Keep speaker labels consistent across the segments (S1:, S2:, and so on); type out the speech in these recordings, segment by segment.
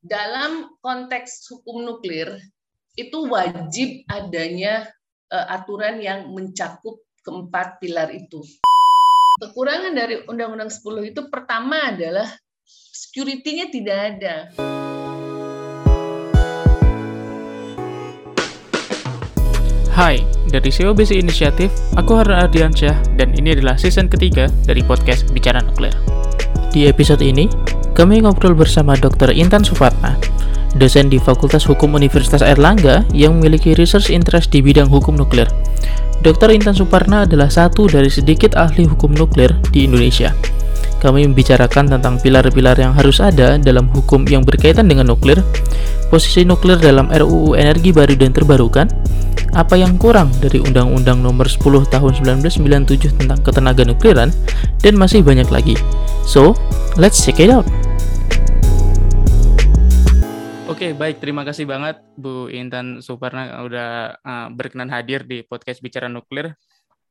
S1: dalam konteks hukum nuklir itu wajib adanya uh, aturan yang mencakup keempat pilar itu. Kekurangan dari Undang-Undang 10 itu pertama adalah security-nya tidak ada.
S2: Hai, dari COBC Inisiatif, aku Harun Ardiansyah dan ini adalah season ketiga dari podcast Bicara Nuklir. Di episode ini, kami ngobrol bersama Dr. Intan Sufatna, dosen di Fakultas Hukum Universitas Erlangga yang memiliki research interest di bidang hukum nuklir. Dr. Intan Suparna adalah satu dari sedikit ahli hukum nuklir di Indonesia. Kami membicarakan tentang pilar-pilar yang harus ada dalam hukum yang berkaitan dengan nuklir, posisi nuklir dalam RUU Energi Baru dan Terbarukan, apa yang kurang dari Undang-Undang Nomor 10 Tahun 1997 tentang ketenaga nukliran, dan masih banyak lagi. So, let's check it out. Oke, baik. Terima kasih banget Bu Intan Suparna udah uh, berkenan hadir di podcast Bicara Nuklir.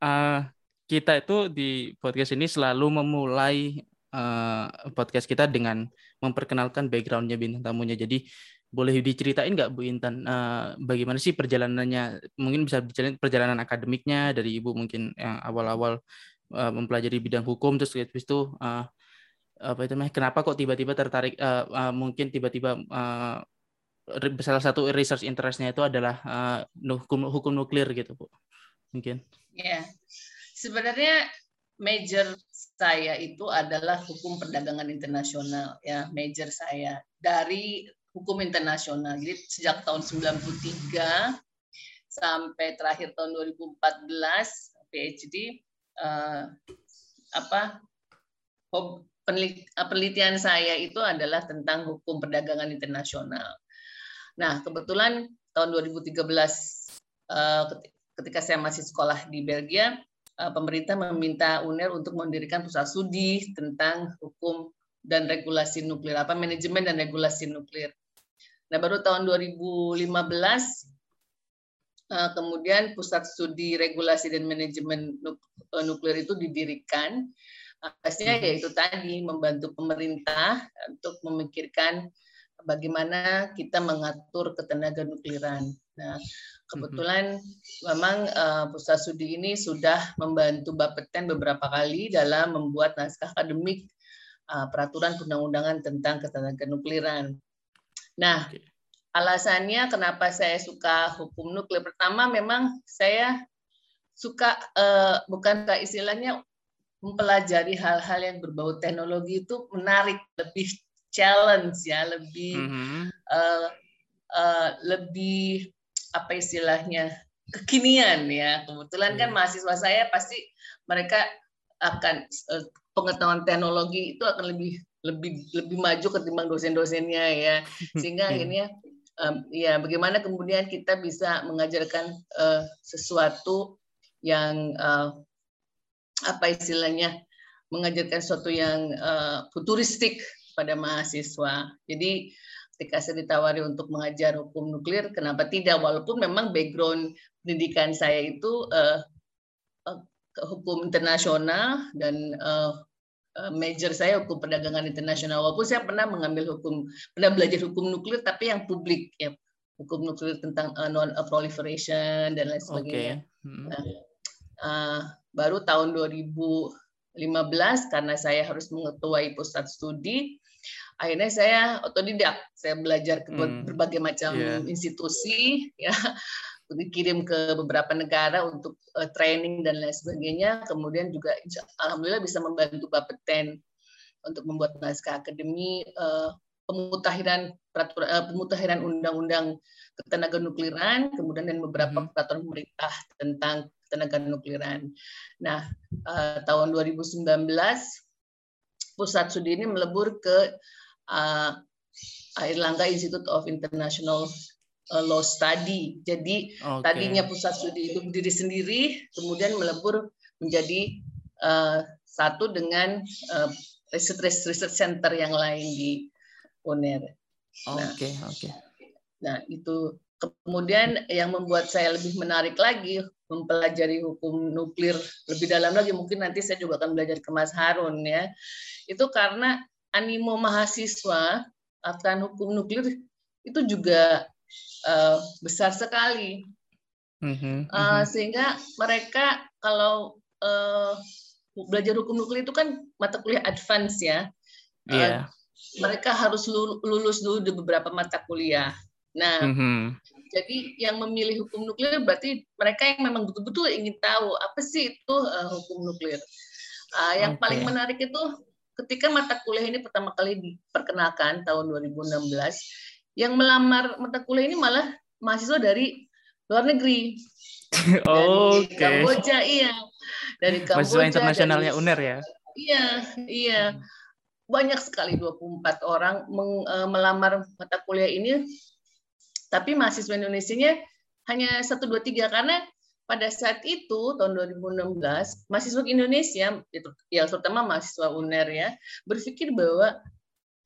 S2: Uh, kita itu di podcast ini selalu memulai uh, podcast kita dengan memperkenalkan backgroundnya bintang tamunya. Jadi boleh diceritain nggak Bu Intan uh, bagaimana sih perjalanannya? Mungkin bisa diceritain perjalanan akademiknya dari Ibu mungkin yang awal-awal uh, mempelajari bidang hukum terus habis itu uh, apa itu namanya kenapa kok tiba-tiba tertarik uh, uh, mungkin tiba-tiba uh, salah satu research interestnya itu adalah uh, hukum hukum nuklir gitu bu. Mungkin.
S1: Ya. Yeah. sebenarnya major saya itu adalah hukum perdagangan internasional ya major saya. Dari hukum internasional. Jadi sejak tahun 93 sampai terakhir tahun 2014 PhD uh, apa penelitian saya itu adalah tentang hukum perdagangan internasional. Nah, kebetulan tahun 2013 eh, ketika saya masih sekolah di Belgia, eh, pemerintah meminta UNER untuk mendirikan pusat studi tentang hukum dan regulasi nuklir, apa manajemen dan regulasi nuklir. Nah, baru tahun 2015 eh, kemudian pusat studi regulasi dan manajemen nuklir itu didirikan Asnya hmm. yaitu tadi membantu pemerintah untuk memikirkan bagaimana kita mengatur ketenaga nukliran. Nah, kebetulan memang uh, pusat studi ini sudah membantu Bapeten beberapa kali dalam membuat naskah akademik uh, peraturan undang-undangan tentang ketenaga nukliran. Nah, alasannya kenapa saya suka hukum nuklir pertama memang saya suka uh, bukan istilahnya mempelajari hal-hal yang berbau teknologi itu menarik, lebih challenge ya, lebih mm -hmm. uh, uh, lebih apa istilahnya kekinian ya. Kebetulan kan iya. mahasiswa saya pasti mereka akan uh, pengetahuan teknologi itu akan lebih lebih lebih maju ketimbang dosen-dosennya ya. Sehingga iya. akhirnya um, ya bagaimana kemudian kita bisa mengajarkan uh, sesuatu yang uh, apa istilahnya mengajarkan sesuatu yang uh, futuristik pada mahasiswa. Jadi ketika saya ditawari untuk mengajar hukum nuklir, kenapa tidak? Walaupun memang background pendidikan saya itu uh, uh, hukum internasional dan uh, major saya hukum perdagangan internasional. Walaupun saya pernah mengambil hukum, pernah belajar hukum nuklir, tapi yang publik ya, hukum nuklir tentang uh, non proliferation dan lain sebagainya. Okay. Hmm. Nah, uh, baru tahun 2015 karena saya harus mengetuai pusat studi akhirnya saya otodidak saya belajar ke hmm. berbagai macam yeah. institusi ya dikirim ke beberapa negara untuk uh, training dan lain sebagainya kemudian juga alhamdulillah bisa membantu Bapeten untuk membuat naskah akademi uh, pemutahiran peraturan uh, pemutahiran undang-undang ketenaga nukliran kemudian dan beberapa hmm. peraturan pemerintah tentang tenaga nukliran. Nah, uh, tahun 2019 pusat studi ini melebur ke uh, Airlangga Institute of International eh, Law Study. Jadi okay. tadinya pusat studi itu berdiri sendiri, kemudian melebur menjadi uh, satu dengan uh, research research center yang lain di UNER.
S2: Oke, nah, oke. Okay.
S1: Nah, itu kemudian yang membuat saya lebih menarik lagi mempelajari hukum nuklir lebih dalam lagi mungkin nanti saya juga akan belajar ke Mas Harun ya itu karena animo mahasiswa akan hukum nuklir itu juga uh, besar sekali. Mm-hmm, uh, sehingga mereka kalau uh, belajar hukum nuklir itu kan mata kuliah advance ya.
S2: Yeah. Uh, iya.
S1: mereka harus lulus dulu di beberapa mata kuliah. Nah, mm-hmm. Jadi yang memilih hukum nuklir berarti mereka yang memang betul-betul ingin tahu apa sih itu uh, hukum nuklir. Uh, yang okay. paling menarik itu ketika mata kuliah ini pertama kali diperkenalkan tahun 2016, yang melamar mata kuliah ini malah mahasiswa dari luar negeri.
S2: oh, dari okay.
S1: Kamboja iya. Dari Kamboja.
S2: Mahasiswa internasionalnya dari, UNER ya.
S1: Iya, iya. Banyak sekali 24 orang meng, uh, melamar mata kuliah ini. Tapi mahasiswa Indonesia-nya hanya satu dua tiga. Karena pada saat itu tahun 2016 mahasiswa Indonesia itu yang terutama mahasiswa UNER ya berpikir bahwa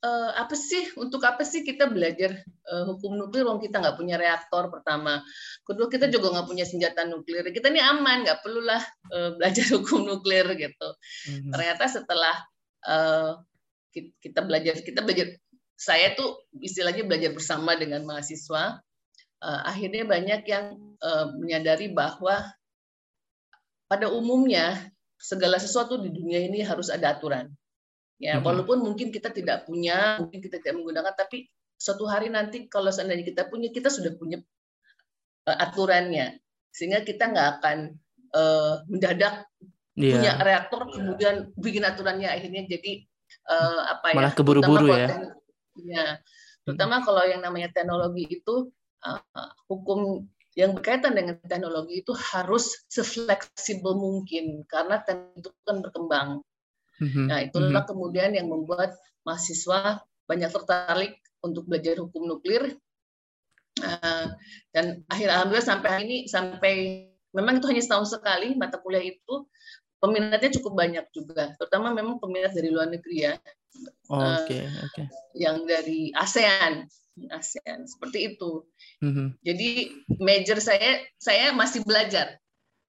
S1: uh, apa sih untuk apa sih kita belajar uh, hukum nuklir wong kita nggak punya reaktor pertama. Kedua kita juga nggak punya senjata nuklir. Kita ini aman nggak perlulah uh, belajar hukum nuklir gitu. Mm-hmm. ternyata setelah uh, kita belajar kita belajar saya tuh istilahnya belajar bersama dengan mahasiswa uh, akhirnya banyak yang uh, menyadari bahwa pada umumnya segala sesuatu di dunia ini harus ada aturan. Ya, hmm. walaupun mungkin kita tidak punya, mungkin kita tidak menggunakan, tapi suatu hari nanti kalau seandainya kita punya, kita sudah punya uh, aturannya, sehingga kita nggak akan uh, mendadak yeah. punya reaktor kemudian bikin aturannya akhirnya jadi uh, apa
S2: ya? Malah keburu-buru ya.
S1: Ya, terutama kalau yang namanya teknologi itu uh, hukum yang berkaitan dengan teknologi itu harus sefleksibel mungkin karena teknologi itu kan berkembang. Mm-hmm. Nah, itulah mm-hmm. kemudian yang membuat mahasiswa banyak tertarik untuk belajar hukum nuklir. Uh, dan akhir alhamdulillah sampai hari ini sampai memang itu hanya setahun sekali mata kuliah itu peminatnya cukup banyak juga, terutama memang peminat dari luar negeri ya.
S2: Oke, oh, oke. Okay, okay.
S1: Yang dari ASEAN ASEAN seperti itu. Mm-hmm. Jadi major saya saya masih belajar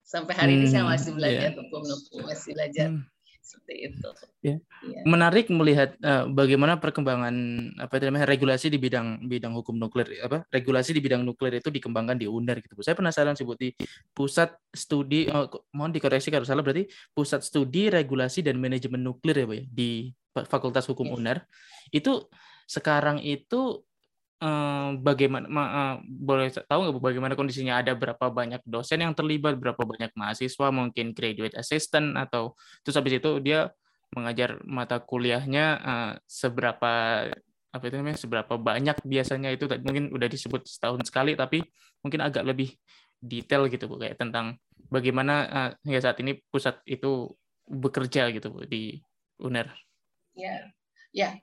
S1: sampai hari mm, ini saya hmm, masih belajar yeah. hukum masih belajar mm. Seperti itu.
S2: Yeah. Yeah. Menarik melihat uh, bagaimana perkembangan apa namanya regulasi di bidang bidang hukum nuklir apa regulasi di bidang nuklir itu dikembangkan di UNER gitu. Saya penasaran sih di pusat studi oh, mohon dikoreksi kalau salah berarti pusat studi regulasi dan manajemen nuklir ya Bu ya di Fakultas Hukum yeah. UNER itu sekarang itu bagaimana uh, boleh tahu nggak bagaimana kondisinya? Ada berapa banyak dosen yang terlibat? Berapa banyak mahasiswa? Mungkin graduate assistant atau terus habis itu dia mengajar mata kuliahnya uh, seberapa apa itu namanya seberapa banyak biasanya itu mungkin udah disebut setahun sekali tapi mungkin agak lebih detail gitu bu kayak tentang bagaimana uh, hingga saat ini pusat itu bekerja gitu bu di UNER.
S1: Ya, ya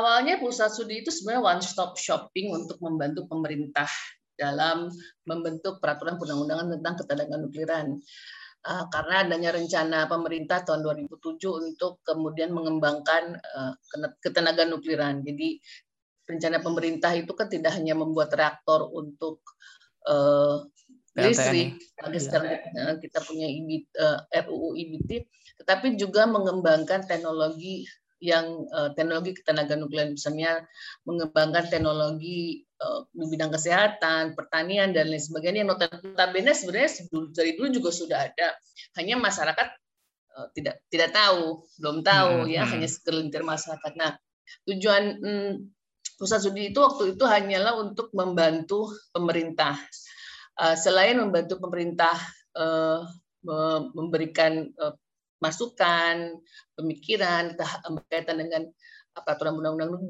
S1: awalnya pusat studi itu sebenarnya one stop shopping untuk membantu pemerintah dalam membentuk peraturan perundang-undangan tentang ketenaga nukliran. Uh, karena adanya rencana pemerintah tahun 2007 untuk kemudian mengembangkan uh, ketenaga nukliran. Jadi rencana pemerintah itu kan tidak hanya membuat reaktor untuk uh, listrik, lagi sekarang kita punya uh, RUU IBT, tetapi juga mengembangkan teknologi yang uh, teknologi ketenaga nuklir misalnya mengembangkan teknologi uh, di bidang kesehatan, pertanian dan lain sebagainya. Notabene sebenarnya dari dulu juga sudah ada, hanya masyarakat uh, tidak tidak tahu, belum tahu hmm, ya, hmm. hanya segelintir masyarakat. Nah, tujuan hmm, pusat studi itu waktu itu hanyalah untuk membantu pemerintah. Uh, selain membantu pemerintah uh, memberikan uh, masukan, pemikiran berkaitan dengan peraturan undang-undang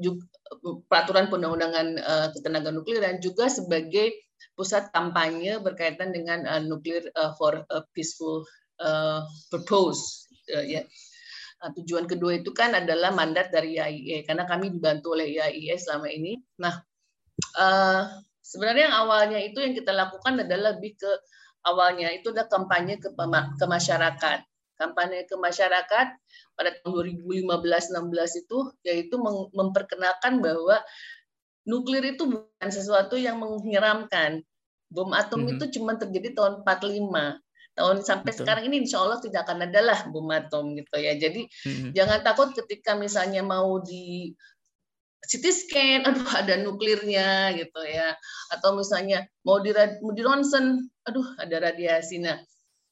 S1: peraturan perundang-undangan uh, ketenaga nuklir dan juga sebagai pusat kampanye berkaitan dengan nuklir for a peaceful purpose ya. Nah, tujuan kedua itu kan adalah mandat dari IAEA karena kami dibantu oleh IAEA selama ini. Nah, sebenarnya yang awalnya itu yang kita lakukan adalah lebih ke awalnya itu adalah kampanye ke masyarakat kampanye ke masyarakat pada tahun 2015-16 itu yaitu memperkenalkan bahwa nuklir itu bukan sesuatu yang menyeramkan. Bom atom mm -hmm. itu cuma terjadi tahun 45. Tahun sampai Betul. sekarang ini insya Allah tidak akan ada lah bom atom gitu ya. Jadi mm -hmm. jangan takut ketika misalnya mau di CT scan, aduh ada nuklirnya gitu ya. Atau misalnya mau di, mau di ronsen, aduh ada radiasi. Nah,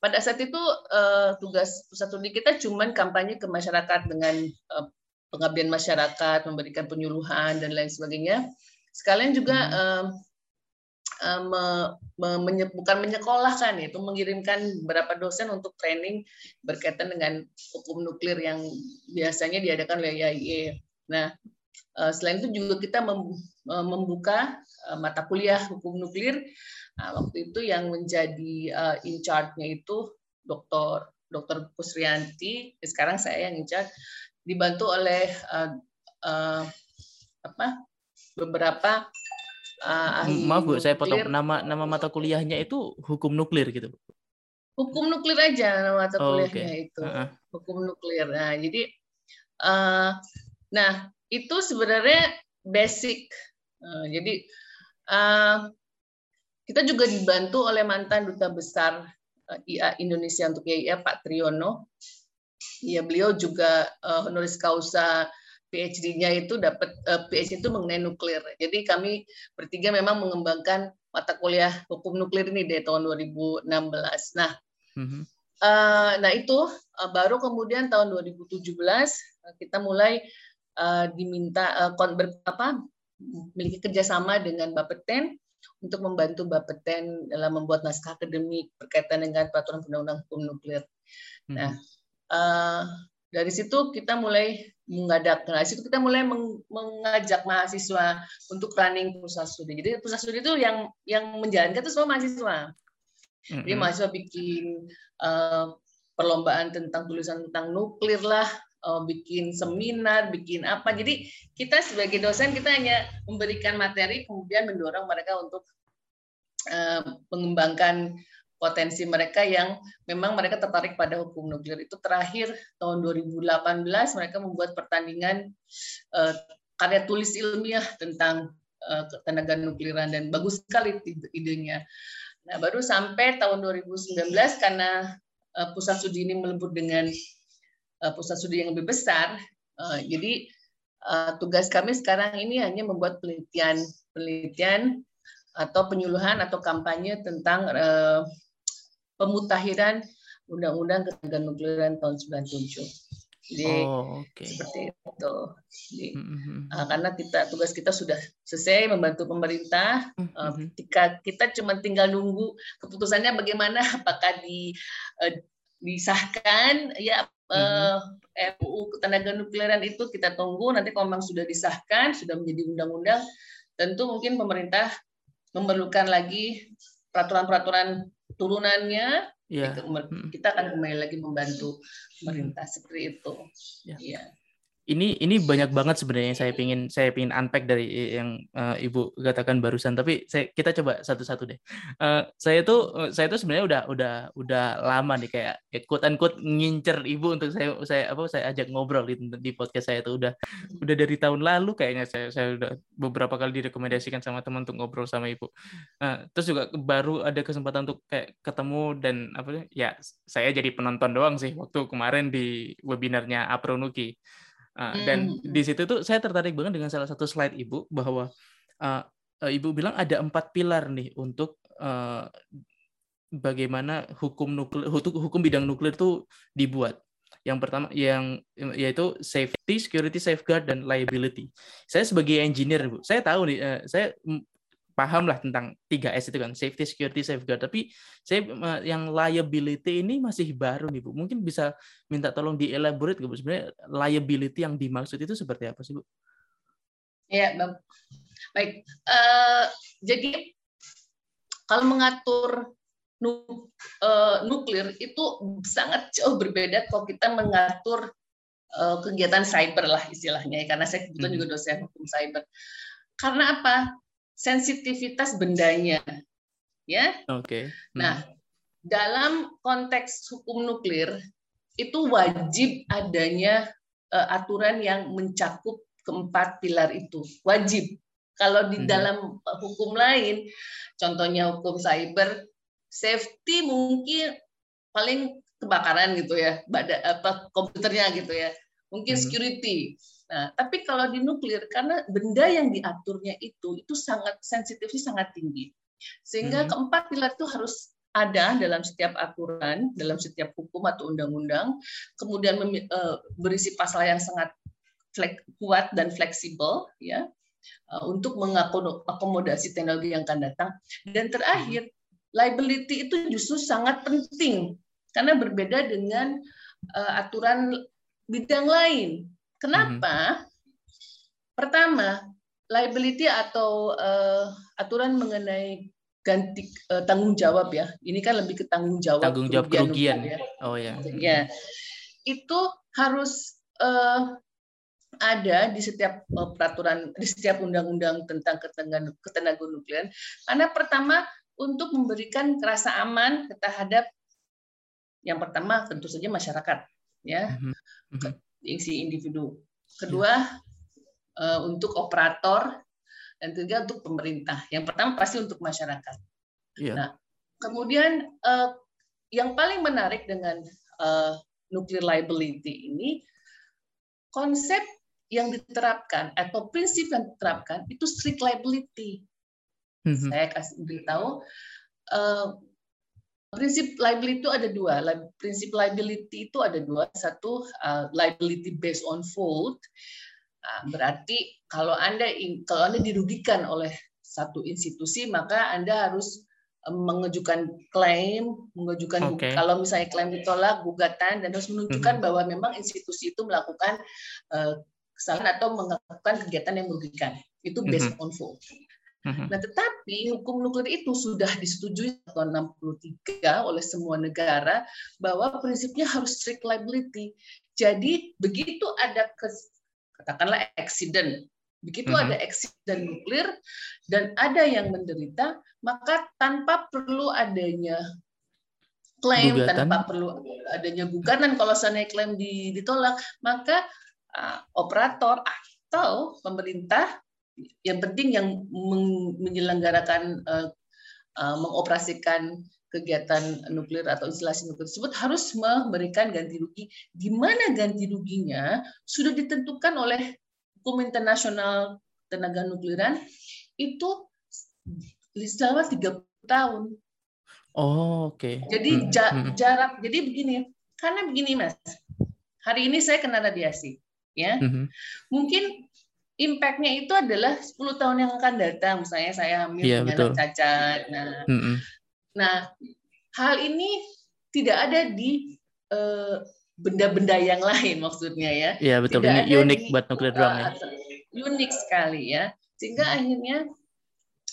S1: pada saat itu uh, tugas pusat studi kita cuman kampanye ke masyarakat dengan uh, pengabdian masyarakat, memberikan penyuluhan dan lain sebagainya. Sekalian juga hmm. uh, me, me, menye, bukan menyekolahkan itu mengirimkan beberapa dosen untuk training berkaitan dengan hukum nuklir yang biasanya diadakan oleh IAIA. Nah, uh, selain itu juga kita mem, membuka uh, mata kuliah hukum nuklir. Nah, waktu itu yang menjadi uh, in charge-nya itu Dr. Dr. Pusrianti, sekarang saya yang in charge dibantu oleh uh, uh, apa beberapa
S2: uh, ahli maaf bu saya potong nama nama mata kuliahnya itu hukum nuklir gitu
S1: hukum nuklir aja nama mata oh, kuliahnya okay. itu uh -huh. hukum nuklir nah jadi uh, nah itu sebenarnya basic uh, jadi uh, kita juga dibantu oleh mantan duta besar IA Indonesia untuk IAIA Pak Triyono ya beliau juga uh, honoris causa PhD-nya itu dapat uh, eh, PhD itu mengenai nuklir. Jadi kami bertiga memang mengembangkan mata kuliah hukum nuklir ini dari tahun 2016. Nah, mm-hmm. uh, nah itu uh, baru kemudian tahun 2017 uh, kita mulai uh, diminta uh, ber, apa memiliki kerjasama dengan Bapeten untuk membantu Bapeten dalam membuat naskah akademik berkaitan dengan peraturan undang-undang hukum nuklir. Mm-hmm. Nah, uh, dari situ kita mulai mengadak nah situ kita mulai mengajak mahasiswa untuk running pusat studi jadi pusat studi itu yang yang menjalankan itu semua mahasiswa mm-hmm. jadi mahasiswa bikin uh, perlombaan tentang tulisan tentang nuklir lah bikin seminar bikin apa jadi kita sebagai dosen kita hanya memberikan materi kemudian mendorong mereka untuk uh, mengembangkan potensi mereka yang memang mereka tertarik pada hukum nuklir. Itu terakhir tahun 2018 mereka membuat pertandingan uh, karya tulis ilmiah tentang uh, tenaga nukliran dan bagus sekali idenya. Nah, baru sampai tahun 2019 karena uh, pusat studi ini melebur dengan pusat studi yang lebih besar, uh, jadi uh, tugas kami sekarang ini hanya membuat penelitian penelitian atau penyuluhan atau kampanye tentang pemutahiran Undang-Undang Ketenagaan Nukliran tahun 97. Jadi oh, okay. seperti itu. Jadi, mm-hmm. uh, karena kita tugas kita sudah selesai membantu pemerintah. Mm-hmm. Uh, ketika kita cuma tinggal nunggu keputusannya bagaimana, apakah di uh, disahkan ya mm-hmm. RUU Ketenagaan Nukliran itu kita tunggu nanti kalau memang sudah disahkan, sudah menjadi undang-undang, tentu mungkin pemerintah memerlukan lagi peraturan-peraturan turunannya ya. kita akan kembali lagi membantu pemerintah seperti itu. Ya. ya
S2: ini ini banyak banget sebenarnya saya pingin saya pingin unpack dari yang uh, ibu katakan barusan. Tapi saya kita coba satu-satu deh. Uh, saya tuh uh, saya tuh sebenarnya udah udah udah lama nih kayak quote unquote ngincer ibu untuk saya saya apa saya ajak ngobrol di, di podcast saya tuh. Udah udah dari tahun lalu kayaknya saya saya udah beberapa kali direkomendasikan sama teman untuk ngobrol sama ibu. Uh, terus juga baru ada kesempatan untuk kayak ketemu dan apa ya saya jadi penonton doang sih waktu kemarin di webinarnya Apronuki Uh, dan hmm. di situ tuh saya tertarik banget dengan salah satu slide ibu bahwa uh, ibu bilang ada empat pilar nih untuk uh, bagaimana hukum nuklir hukum bidang nuklir itu dibuat. Yang pertama yang yaitu safety, security, safeguard dan liability. Saya sebagai engineer, Bu, saya tahu nih uh, saya paham lah tentang 3S itu kan safety security safeguard. Tapi saya yang liability ini masih baru nih Bu. Mungkin bisa minta tolong di elaborate Bu? Sebenarnya liability yang dimaksud itu seperti apa sih Bu?
S1: Ya bang. Baik uh, jadi kalau mengatur nuk, uh, nuklir itu sangat jauh berbeda kalau kita mengatur uh, kegiatan cyber lah istilahnya karena saya kebetulan hmm. juga dosen hukum cyber. Karena apa sensitivitas bendanya. Ya.
S2: Oke. Okay.
S1: Hmm. Nah, dalam konteks hukum nuklir itu wajib adanya uh, aturan yang mencakup keempat pilar itu. Wajib. Kalau di hmm. dalam hukum lain, contohnya hukum cyber, safety mungkin paling kebakaran gitu ya, pada apa komputernya gitu ya. Mungkin hmm. security. Nah, tapi kalau di nuklir karena benda yang diaturnya itu itu sangat sensitifnya sangat tinggi. Sehingga hmm. keempat pilar itu harus ada dalam setiap aturan, dalam setiap hukum atau undang-undang, kemudian eh, berisi pasal yang sangat kuat dan fleksibel ya eh, untuk mengakomodasi teknologi yang akan datang. Dan terakhir, liability itu justru sangat penting karena berbeda dengan uh, aturan bidang lain. Kenapa? Hmm. Pertama, liability atau uh, aturan mengenai ganti uh, tanggung jawab ya. Ini kan lebih ke tanggung jawab.
S2: Tanggung jawab kerugian. kerugian. Ya. Oh ya.
S1: Ya, itu harus uh, ada di setiap peraturan di setiap undang-undang tentang ketenagaan ketenaga nuklir. Karena pertama untuk memberikan rasa aman terhadap yang pertama tentu saja masyarakat ya mm-hmm. Si individu kedua yeah. untuk operator dan ketiga untuk pemerintah yang pertama pasti untuk masyarakat yeah. nah kemudian eh, yang paling menarik dengan uh, nuclear liability ini konsep yang diterapkan atau prinsip yang diterapkan itu strict liability Mm-hmm. Saya kasih beritahu uh, prinsip liability itu ada dua. Prinsip liability itu ada dua. Satu uh, liability based on fault. Uh, berarti kalau anda kalau anda dirugikan oleh satu institusi maka anda harus mengajukan klaim, mengajukan okay. kalau misalnya klaim ditolak gugatan dan harus menunjukkan mm-hmm. bahwa memang institusi itu melakukan uh, kesalahan atau melakukan kegiatan yang merugikan. Itu based mm-hmm. on fault. Mhm. Nah, tetapi hukum nuklir itu sudah disetujui tahun 63 oleh semua negara bahwa prinsipnya harus strict liability. Jadi begitu ada katakanlah accident, begitu mm -hmm. ada accident nuklir dan ada yang menderita, maka tanpa perlu adanya klaim, gugatan. tanpa perlu adanya gugatan kalau sana klaim ditolak, maka uh, operator atau pemerintah yang penting yang menyelenggarakan uh, uh, mengoperasikan kegiatan nuklir atau instalasi nuklir tersebut harus memberikan ganti rugi di mana ganti ruginya sudah ditentukan oleh hukum internasional tenaga nukliran itu selama 30 tahun.
S2: Oh, oke. Okay.
S1: Jadi hmm, ja, hmm. jarak jadi begini, karena begini Mas. Hari ini saya kena radiasi, ya. Hmm. Mungkin impact-nya itu adalah 10 tahun yang akan datang. Misalnya saya hamil yeah, punya anak cacat. Nah, mm -hmm. nah hal ini tidak ada di eh, benda-benda yang lain maksudnya ya.
S2: Iya yeah, betul. Tidak ini unik di, buat nuklir drone ya.
S1: Unik sekali ya. Sehingga hmm. akhirnya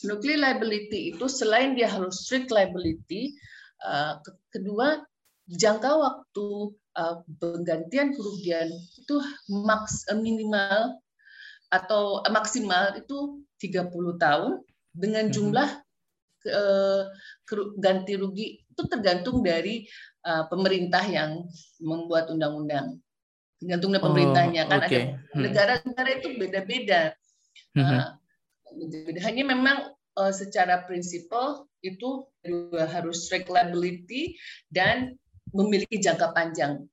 S1: nuclear liability itu selain dia harus strict liability, uh, kedua jangka waktu uh, penggantian kerugian itu maks minimal atau maksimal itu 30 tahun dengan mhm. jumlah uh, ganti rugi itu tergantung dari uh, pemerintah yang membuat undang-undang. Tergantung dari pemerintahnya oh, kan okay. ada hmm. negara-negara itu beda-beda. Uh, hanya memang uh, secara prinsipal itu harus regulability dan memiliki jangka panjang.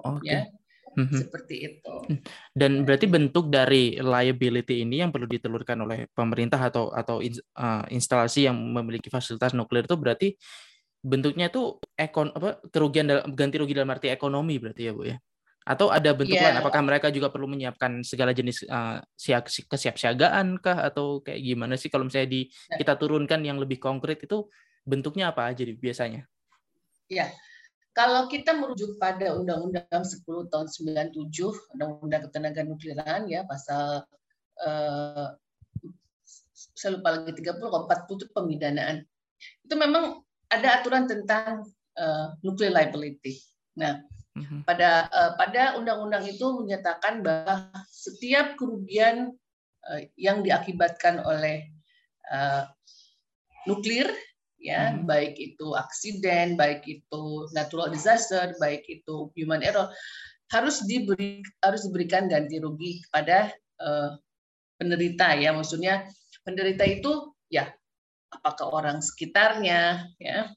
S1: Okay. Ya. Mm-hmm. Seperti itu. Mm.
S2: Dan berarti bentuk dari liability ini yang perlu ditelurkan oleh pemerintah atau atau uh, instalasi yang memiliki fasilitas nuklir itu berarti bentuknya itu ekon apa kerugian dalam ganti rugi dalam arti ekonomi berarti ya Bu ya. Atau ada bentuk yeah. lain apakah mereka juga perlu menyiapkan segala jenis uh, siap kesiapsiagaan kah atau kayak gimana sih kalau misalnya di nah. kita turunkan yang lebih konkret itu bentuknya apa aja biasanya?
S1: Ya. Kalau kita merujuk pada Undang-Undang 10 tahun 97, Undang-Undang Ketenaga Nukliran ya pasal eh, saya lupa lagi 30 atau 40 itu pemidanaan. Itu memang ada aturan tentang eh, nuclear liability. Nah, mhm. pada eh, pada undang-undang itu menyatakan bahwa setiap kerugian eh, yang diakibatkan oleh eh, nuklir ya hmm. baik itu aksiden baik itu natural disaster baik itu human error harus diberi harus diberikan ganti rugi kepada uh, penderita ya maksudnya penderita itu ya apakah orang sekitarnya ya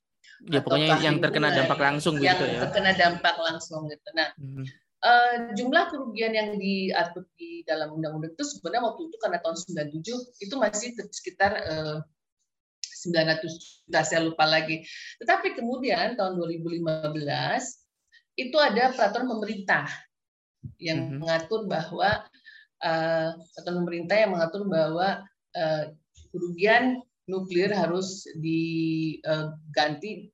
S2: ya pokoknya yang terkena dampak langsung
S1: yang gitu ya terkena dampak langsung gitu nah hmm. Uh, jumlah kerugian yang diatur di dalam undang-undang itu sebenarnya waktu itu karena tahun 97 itu masih sekitar uh, 900 juta saya lupa lagi. Tetapi kemudian tahun 2015 itu ada peraturan pemerintah yang mm -hmm. mengatur bahwa uh, peraturan pemerintah yang mengatur bahwa uh, kerugian nuklir harus diganti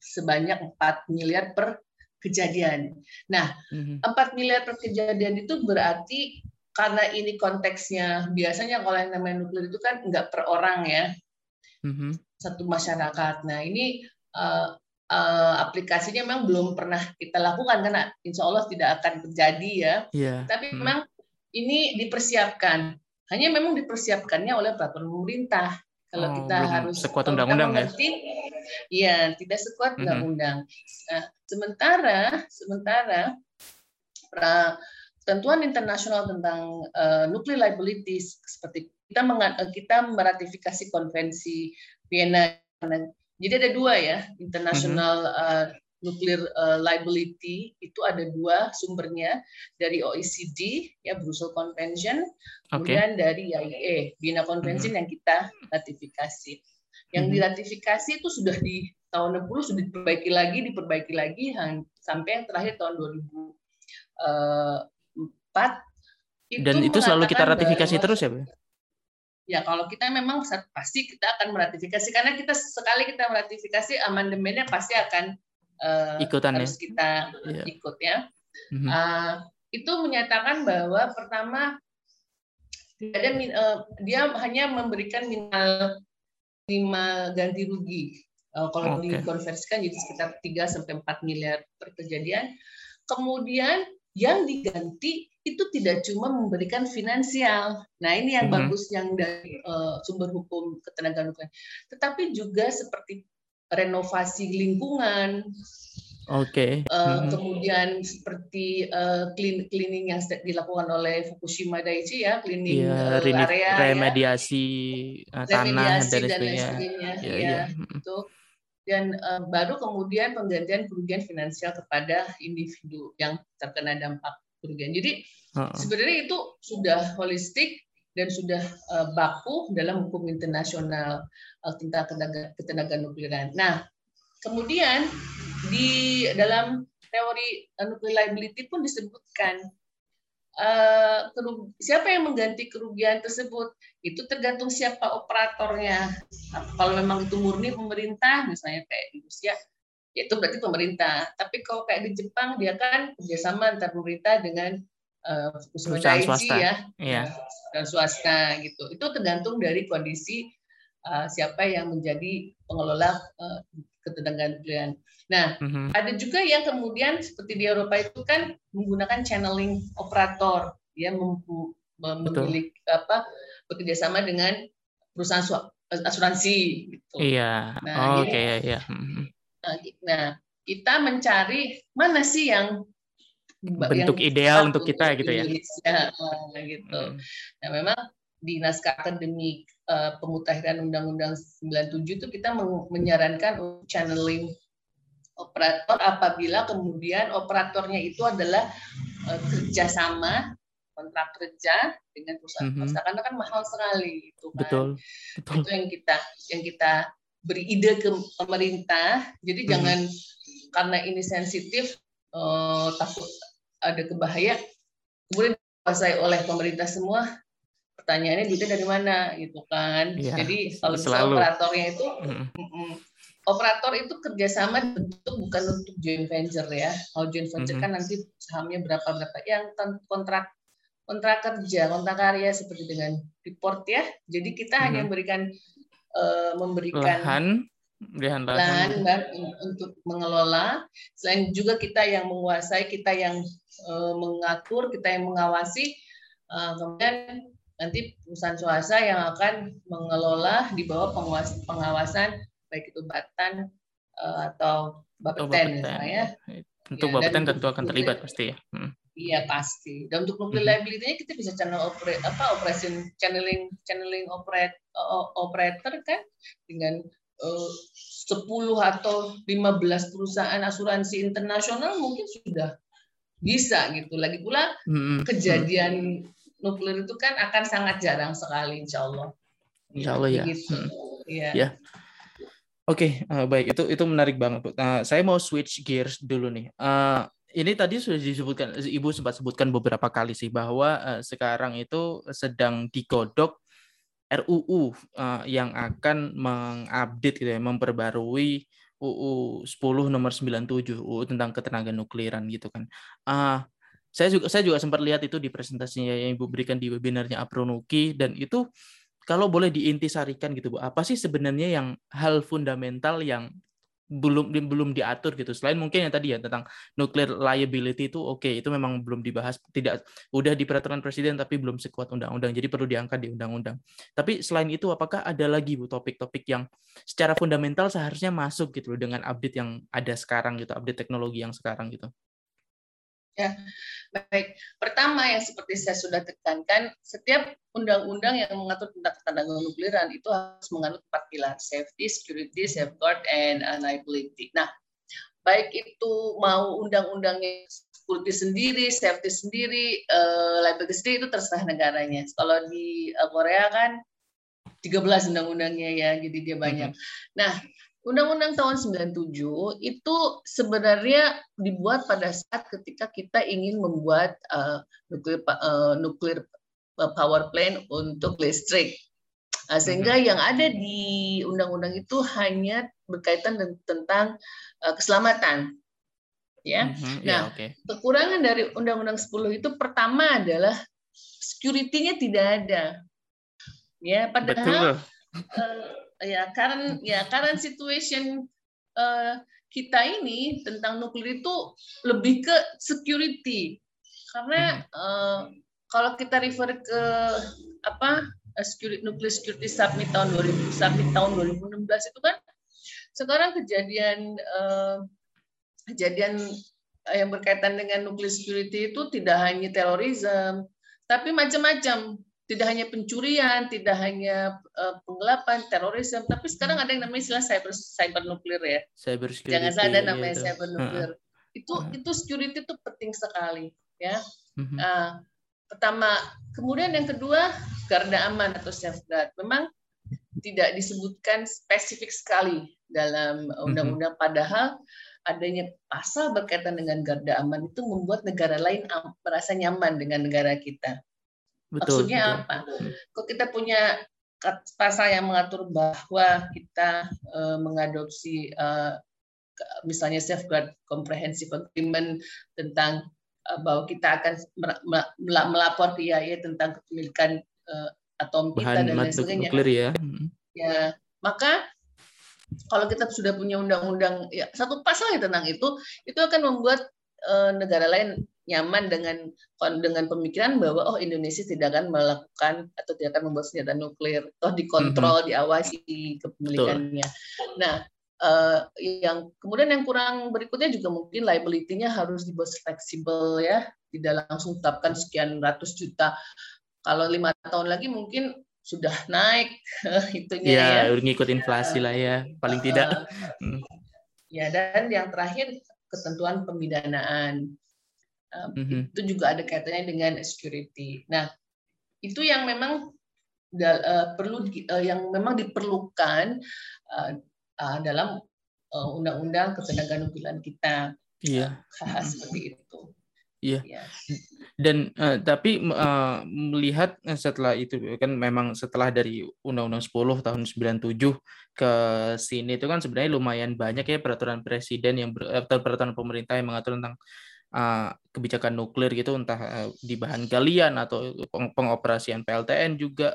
S1: sebanyak 4 miliar per kejadian. Nah, mm-hmm. 4 miliar per kejadian itu berarti karena ini konteksnya biasanya kalau yang namanya nuklir itu kan nggak per orang ya, mm-hmm. satu masyarakat. Nah ini uh, uh, aplikasinya memang belum pernah kita lakukan karena insya Allah tidak akan terjadi ya. Yeah. Tapi mm-hmm. memang ini dipersiapkan. Hanya memang dipersiapkannya oleh peraturan pemerintah. Kalau oh, kita harus
S2: sekuat undang-undang ya.
S1: Iya, tidak sekuat undang-undang. Nah, sementara sementara ketentuan internasional tentang uh, nuclear liabilities seperti kita kita meratifikasi konvensi Vienna. Jadi ada dua ya, international uh, nuclear uh, liability itu ada dua sumbernya dari OECD ya Brussels Convention, okay. kemudian dari IAEA Vienna Convention mm -hmm. yang kita ratifikasi. Yang mm-hmm. diratifikasi itu sudah di tahun 60 sudah diperbaiki lagi, diperbaiki lagi sampai yang terakhir tahun 2004. Eh,
S2: itu Dan itu selalu kita ratifikasi bahwa, terus ya, Bu?
S1: Ya, kalau kita memang pasti kita akan meratifikasi karena kita sekali kita meratifikasi amandemennya pasti akan uh,
S2: ikutan
S1: harus ya? kita yeah. ikut ya. Mm-hmm. Uh, itu menyatakan bahwa pertama tidak ada uh, dia hanya memberikan minimal lima ganti rugi. Uh, kalau okay. dikonversikan jadi sekitar 3 sampai 4 miliar per kejadian. Kemudian yang diganti itu tidak cuma memberikan finansial. Nah, ini yang mm -hmm. bagus yang dari uh, sumber hukum ketenagaan nuklir. Tetapi juga seperti renovasi lingkungan,
S2: Oke. Okay. Uh,
S1: hmm. Kemudian seperti uh, clean, cleaning yang dilakukan oleh Fukushima Daiichi ya, cleaning
S2: yeah, uh, area, remediasi ya. tanah remediasi dan
S1: sebagainya. Ya, ya, ya. itu. Dan uh, baru kemudian penggantian kerugian finansial kepada individu yang terkena dampak kerugian. Jadi uh -uh. sebenarnya itu sudah holistik dan sudah uh, baku dalam hukum internasional uh, tentang ketenagaan nukliran. Nah, Kemudian di dalam teori nuclear liability pun disebutkan uh, siapa yang mengganti kerugian tersebut itu tergantung siapa operatornya. Kalau memang itu murni pemerintah, misalnya kayak di Rusia, ya itu berarti pemerintah. Tapi kalau kayak di Jepang dia kan kerjasama antar pemerintah dengan uh, perusahaan swasta ya, yeah. dan swasta gitu. Itu tergantung dari kondisi uh, siapa yang menjadi pengelola uh, ketenagaan. Nah, mm-hmm. ada juga yang kemudian seperti di Eropa itu kan menggunakan channeling operator, ya memiliki apa bekerja sama dengan perusahaan asuransi gitu.
S2: Iya. Nah, oh, oke okay, ya.
S1: Mm-hmm. Nah, kita mencari mana sih yang
S2: bentuk yang ideal untuk kita gitu ya.
S1: Nah, gitu. Hmm. Nah, memang di naskah akademik uh, pemutahiran Undang-Undang 97 itu kita menyarankan channeling operator apabila kemudian operatornya itu adalah uh, kerjasama kontrak kerja dengan perusahaan mm -hmm. karena kan mahal sekali itu kan
S2: betul, betul.
S1: itu yang kita yang kita beri ide ke pemerintah jadi mm -hmm. jangan karena ini sensitif uh, takut ada kebahaya kemudian dikuasai oleh pemerintah semua pertanyaannya duitnya dari mana gitu kan ya, jadi kalau selalu. operatornya itu mm. Mm, operator itu kerjasama bentuk bukan untuk joint venture ya. Kalau joint venture mm -hmm. kan nanti sahamnya berapa berapa. Yang kontrak kontrak kerja kontrak karya seperti dengan report ya. Jadi kita mm -hmm. hanya memberikan uh, memberikan
S2: lahan
S1: lahan, lahan untuk mengelola. Selain juga kita yang menguasai kita yang uh, mengatur kita yang mengawasi uh, kemudian nanti perusahaan swasta yang akan mengelola di bawah pengawasan baik itu Batan uh, atau Bapeten
S2: ya. Untuk ya, Bapeten tentu akan terlibat pasti ya.
S1: Hmm. Iya pasti. Dan untuk nuclear hmm. liability-nya kita bisa channel operate apa operation channeling channeling operate uh, operator kan dengan uh, 10 atau 15 perusahaan asuransi internasional mungkin sudah bisa gitu. Lagi pula hmm. kejadian nuklir itu kan akan sangat jarang sekali, insya Allah.
S2: Insya Allah ya. Gitu. Hmm. Ya. ya. Oke, okay, uh, baik itu itu menarik banget. Nah, saya mau switch gears dulu nih. Uh, ini tadi sudah disebutkan, Ibu sempat sebutkan beberapa kali sih bahwa uh, sekarang itu sedang digodok RUU uh, yang akan mengupdate gitu ya, memperbarui UU 10 nomor 97 UU tentang ketenaga nukliran gitu kan. Uh, saya juga saya juga sempat lihat itu di presentasinya yang Ibu berikan di webinarnya Apronuki dan itu kalau boleh diintisarikan gitu Bu, apa sih sebenarnya yang hal fundamental yang belum belum diatur gitu. Selain mungkin yang tadi ya tentang nuclear liability itu oke, okay, itu memang belum dibahas tidak udah di peraturan presiden tapi belum sekuat undang-undang. Jadi perlu diangkat di undang-undang. Tapi selain itu apakah ada lagi Bu topik-topik yang secara fundamental seharusnya masuk gitu loh dengan update yang ada sekarang gitu, update teknologi yang sekarang gitu?
S1: Ya, baik. Pertama yang seperti saya sudah tekankan, setiap undang-undang yang mengatur tentang ketenaga nukliran itu harus menganut empat pilar: safety, security, safeguard, and liability. Nah, baik itu mau undang-undangnya security sendiri, safety sendiri, uh, liability sendiri itu terserah negaranya. Kalau di uh, Korea kan 13 undang-undangnya ya, jadi dia banyak. Nah, Undang-Undang tahun 97 itu sebenarnya dibuat pada saat ketika kita ingin membuat uh, nuklir uh, nuklir power plant untuk listrik. Nah, sehingga yang ada di undang-undang itu hanya berkaitan tentang uh, keselamatan. Ya. Mm-hmm. Nah, yeah, okay. kekurangan dari Undang-Undang 10 itu pertama adalah security-nya tidak ada. Ya, padahal Betul ya current ya current situation uh, kita ini tentang nuklir itu lebih ke security. Karena uh, kalau kita refer ke apa security nuclear security summit tahun 2000 summit tahun 2016 itu kan sekarang kejadian uh, kejadian yang berkaitan dengan nuclear security itu tidak hanya terorisme tapi macam-macam tidak hanya pencurian, tidak hanya uh, penggelapan, terorisme, tapi sekarang ada yang namanya istilah cyber cyber nuklir ya. Cyber security. Jangan salah ada namanya ya, cyber nuklir. Uh, itu uh. itu security itu penting sekali ya. Uh-huh. Uh, pertama, kemudian yang kedua garda aman atau safeguard. Memang tidak disebutkan spesifik sekali dalam undang-undang uh-huh. padahal adanya pasal berkaitan dengan garda aman itu membuat negara lain merasa nyaman dengan negara kita. Betul, Maksudnya betul. apa? Kalau kita punya pasal yang mengatur bahwa kita uh, mengadopsi uh, misalnya safeguard comprehensive agreement tentang uh, bahwa kita akan melapor ke IAEA tentang kepemilikan uh, atom kita dan lain sebagainya. Nuklir ya. Ya, maka kalau kita sudah punya undang-undang ya satu pasal tentang itu, itu akan membuat uh, negara lain nyaman dengan dengan pemikiran bahwa oh Indonesia tidak akan melakukan atau tidak akan membuat senjata nuklir, toh dikontrol, mm -hmm. diawasi kepemilikannya. Betul. Nah, uh, yang kemudian yang kurang berikutnya juga mungkin liability-nya harus dibuat fleksibel ya, tidak langsung tetapkan sekian ratus juta. Kalau lima tahun lagi mungkin sudah naik itunya
S2: ya. Ya, udah ngikut inflasi lah ya, paling uh, tidak.
S1: Ya, dan yang terakhir ketentuan pemidanaan mm-hmm. Itu juga ada kaitannya dengan security. Nah, itu yang memang uh, perlu uh, yang memang diperlukan uh, dalam undang-undang ketenaga nukliran kita.
S2: Iya.
S1: Uh, seperti itu.
S2: Iya. Yeah. Dan uh, tapi uh, melihat setelah itu kan memang setelah dari Undang-Undang 10 tahun 97 ke sini itu kan sebenarnya lumayan banyak ya peraturan presiden yang ber, peraturan pemerintah yang mengatur tentang uh, kebijakan nuklir gitu entah uh, di bahan galian atau peng pengoperasian PLTN juga.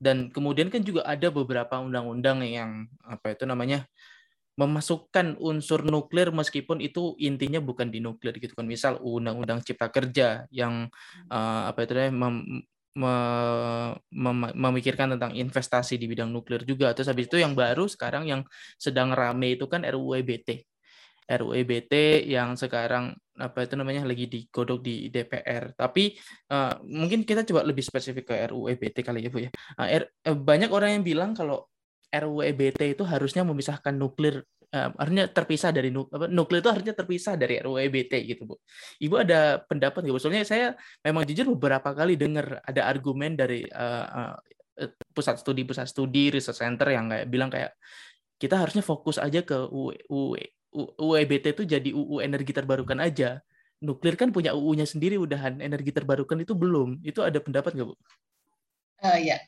S2: Dan kemudian kan juga ada beberapa undang-undang yang apa itu namanya memasukkan unsur nuklir meskipun itu intinya bukan di nuklir gitu kan. Misal undang-undang cipta kerja yang uh, apa itu namanya mem, me, mem, memikirkan tentang investasi di bidang nuklir juga. Terus habis itu yang baru sekarang yang sedang rame itu kan RUU EBT RUU EBT yang sekarang apa itu namanya lagi digodok di DPR. Tapi uh, mungkin kita coba lebih spesifik ke RUU EBT kali ya Bu ya. Uh, R, uh, banyak orang yang bilang kalau RUU EBT itu harusnya memisahkan nuklir uh, artinya terpisah dari nuk, apa, nuklir itu harusnya terpisah dari RUU EBT gitu bu. Ibu ada pendapat nggak? Soalnya saya memang jujur beberapa kali dengar ada argumen dari uh, uh, pusat studi pusat studi research center yang kayak bilang kayak kita harusnya fokus aja ke UU, UU itu jadi UU energi terbarukan aja. Nuklir kan punya UU-nya sendiri udahan energi terbarukan itu belum. Itu ada pendapat nggak bu?
S1: Uh, ya,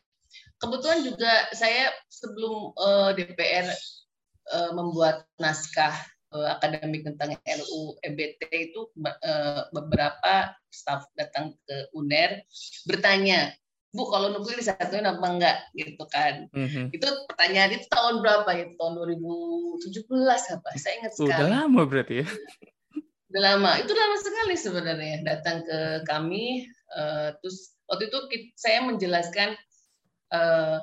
S1: kebetulan juga saya sebelum uh, DPR uh, membuat naskah uh, akademik tentang RU EBT itu uh, beberapa staf datang ke UNER bertanya, Bu kalau nuklir disatuin apa enggak gitu kan? Mm-hmm. Itu pertanyaan itu tahun berapa ya? Tahun 2017 apa? Saya ingat sekali.
S2: Udah lama berarti ya?
S1: Udah lama. Itu lama sekali sebenarnya datang ke kami. Uh, terus waktu itu saya menjelaskan uh,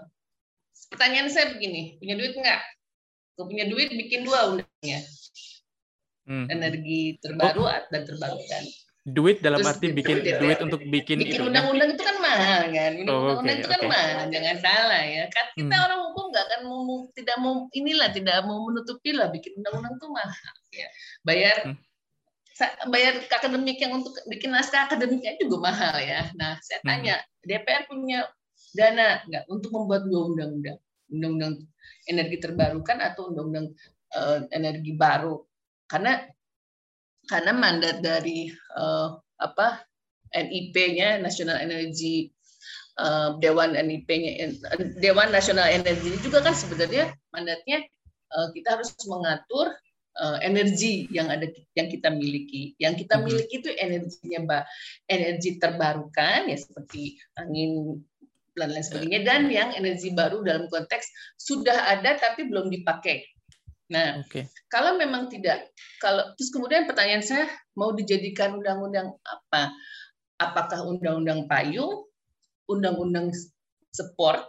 S1: pertanyaan saya begini, punya duit enggak? Gue punya duit bikin dua undangnya. Hmm. Energi terbaru oh. dan terbarukan.
S2: Duit dalam Terus, arti bikin duit, duit untuk bikin,
S1: bikin undang-undang itu kan mahal kan. Undang-undang oh, okay, itu kan okay. mahal, jangan salah ya. Kan kita hmm. orang hukum nggak akan mau tidak mau inilah tidak mau menutupi lah bikin undang-undang itu mahal ya. Bayar hmm bayar akademik yang untuk bikin naskah akademiknya juga mahal ya. Nah, saya hmm. tanya, hmm. DPR punya dana nggak untuk membuat dua undang-undang, undang-undang energi terbarukan atau undang-undang uh, energi baru karena karena mandat dari uh, apa NIP-nya National Energy uh, Dewan NIP-nya Dewan Nasional Energi ini juga kan sebenarnya mandatnya uh, kita harus mengatur uh, energi yang ada yang kita miliki. Yang kita mhm. miliki itu energinya mbak energi terbarukan ya seperti angin dan lain sebagainya dan yang energi baru dalam konteks sudah ada tapi belum dipakai. Nah, okay. kalau memang tidak, kalau terus kemudian pertanyaan saya mau dijadikan undang-undang apa? Apakah undang-undang payung, undang-undang sport?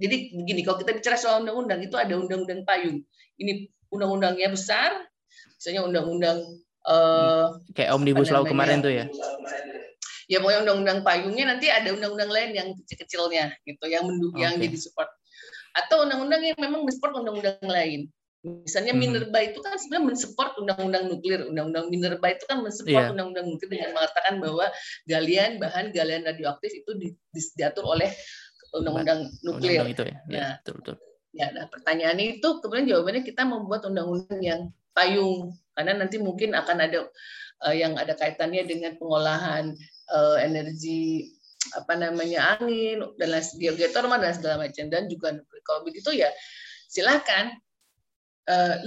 S1: Jadi begini, kalau kita bicara soal undang-undang itu ada undang-undang payung. Ini undang-undangnya besar, misalnya undang-undang uh,
S2: kayak omnibus law kemarin tuh ya
S1: ya pokoknya undang-undang payungnya nanti ada undang-undang lain yang kecil-kecilnya gitu yang mendukung okay. yang jadi support atau undang-undang yang memang mensupport undang-undang lain misalnya hmm. Minerba itu kan sebenarnya mensupport undang-undang nuklir. Undang-undang Minerba itu kan mensupport yeah. undang-undang nuklir dengan mengatakan bahwa galian bahan galian radioaktif itu di, di, diatur oleh undang-undang nuklir. undang itu ya, ya nah, betul betul. ya nah pertanyaan itu kemudian jawabannya kita membuat undang-undang yang payung. Karena nanti mungkin akan ada uh, yang ada kaitannya dengan pengolahan uh, energi apa namanya angin dan geotermal dan segala macam. Dan juga kalau begitu ya silakan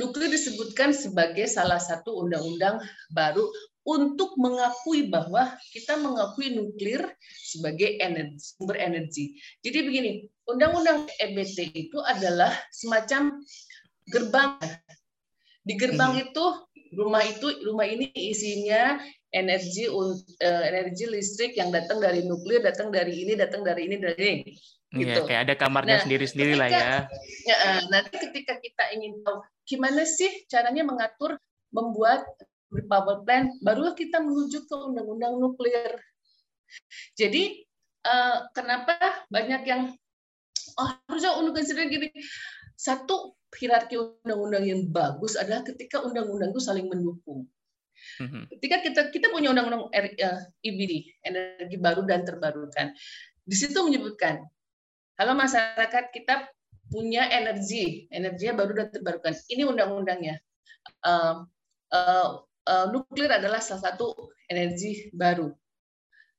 S1: nuklir disebutkan sebagai salah satu undang-undang baru untuk mengakui bahwa kita mengakui nuklir sebagai energi, sumber energi. Jadi begini, undang-undang EBT itu adalah semacam gerbang. Di gerbang hmm. itu rumah itu rumah ini isinya energi uh, energi listrik yang datang dari nuklir, datang dari ini, datang dari ini, dari ini.
S2: Iya, gitu. Ya, kayak ada kamarnya nah, sendiri-sendiri lah ya.
S1: ya. Nanti ketika kita ingin tahu gimana sih caranya mengatur, membuat power plant, barulah kita menuju ke undang-undang nuklir. Jadi uh, kenapa banyak yang oh harusnya undang-undang gini. Satu hierarki undang-undang yang bagus adalah ketika undang-undang itu saling mendukung. Mm-hmm. Ketika kita kita punya undang-undang EBD, eh, energi baru dan terbarukan. Di situ menyebutkan kalau masyarakat kita punya energi, energinya baru dan terbarukan. Ini undang-undangnya. Uh, uh, uh, nuklir adalah salah satu energi baru.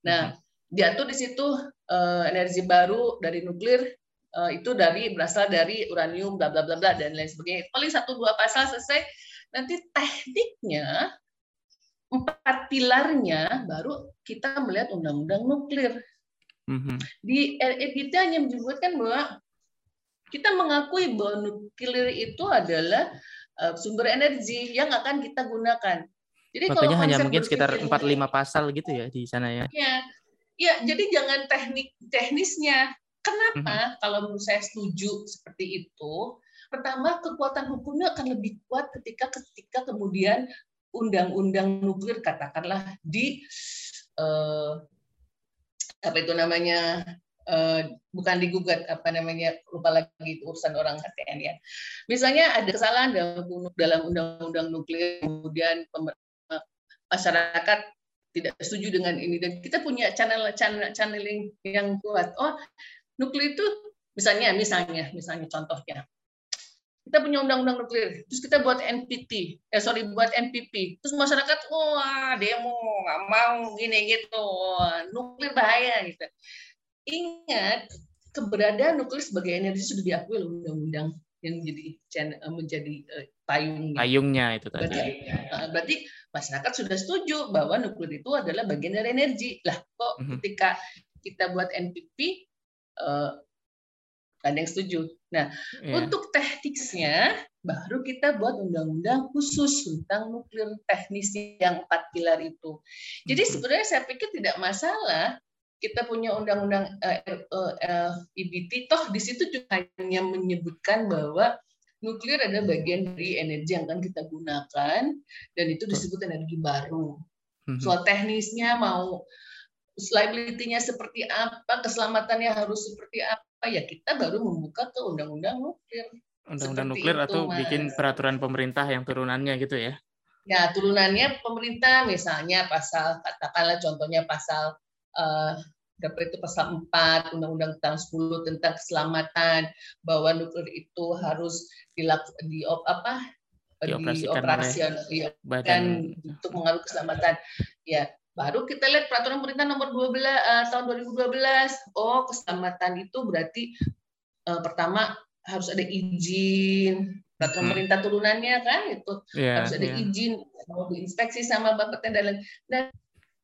S1: Nah, mm-hmm. diatur di situ uh, energi baru dari nuklir itu dari berasal dari uranium, bla bla bla bla dan lain sebagainya. Paling satu dua pasal selesai. Nanti tekniknya empat pilarnya baru kita melihat undang-undang nuklir. Mm-hmm. Di REDT hanya menyebutkan bahwa kita mengakui bahwa nuklir itu adalah uh, sumber energi yang akan kita gunakan.
S2: Jadi Makanya kalau hanya mungkin sekitar empat lima pasal gitu ya di sana ya.
S1: Ya, ya jadi jangan teknik teknisnya. Kenapa? Mm-hmm. Kalau menurut saya setuju seperti itu. Pertama, kekuatan hukumnya akan lebih kuat ketika ketika kemudian undang-undang nuklir katakanlah di uh, apa itu namanya Uh, bukan digugat apa namanya lupa lagi itu urusan orang KTN ya. Misalnya ada kesalahan dalam dalam undang-undang nuklir kemudian masyarakat tidak setuju dengan ini dan kita punya channel channel channeling yang kuat. Oh, nuklir itu misalnya misalnya misalnya contohnya kita punya undang-undang nuklir, terus kita buat NPT, eh sorry buat NPP, terus masyarakat wah demo nggak mau gini gitu, nuklir bahaya gitu. Ingat keberadaan nuklir sebagai energi sudah diakui oleh undang-undang yang menjadi eh, menjadi uh, payung
S2: payungnya itu
S1: tadi. Berarti, uh, berarti masyarakat sudah setuju bahwa nuklir itu adalah bagian dari energi. Lah kok mm -hmm. ketika kita buat NPP uh, ada yang setuju. Nah, yeah. untuk teknisnya baru kita buat undang-undang khusus tentang nuklir teknis yang empat pilar itu. Jadi sebenarnya saya pikir tidak masalah kita punya undang-undang uh, uh, IBT, toh di situ juga hanya menyebutkan bahwa nuklir adalah bagian dari energi yang akan kita gunakan dan itu disebut energi baru. Hmm. Soal teknisnya mau liability-nya seperti apa, keselamatannya harus seperti apa ya kita baru membuka ke undang-undang nuklir.
S2: Undang-undang nuklir itu, atau Mas. bikin peraturan pemerintah yang turunannya gitu ya?
S1: Ya turunannya pemerintah misalnya pasal katakanlah contohnya pasal uh, itu pasal 4 Undang-Undang tahun 10 tentang keselamatan bahwa nuklir itu harus dilaku, di apa
S2: dioperasikan
S1: di dan untuk mengaruh keselamatan ya Baru kita lihat peraturan pemerintah nomor 12 uh, eh, tahun 2012. Oh, keselamatan itu berarti uh, pertama harus ada izin peraturan hmm. pemerintah turunannya kan itu yeah, harus ada yeah. izin mau diinspeksi sama Bapeten dan dan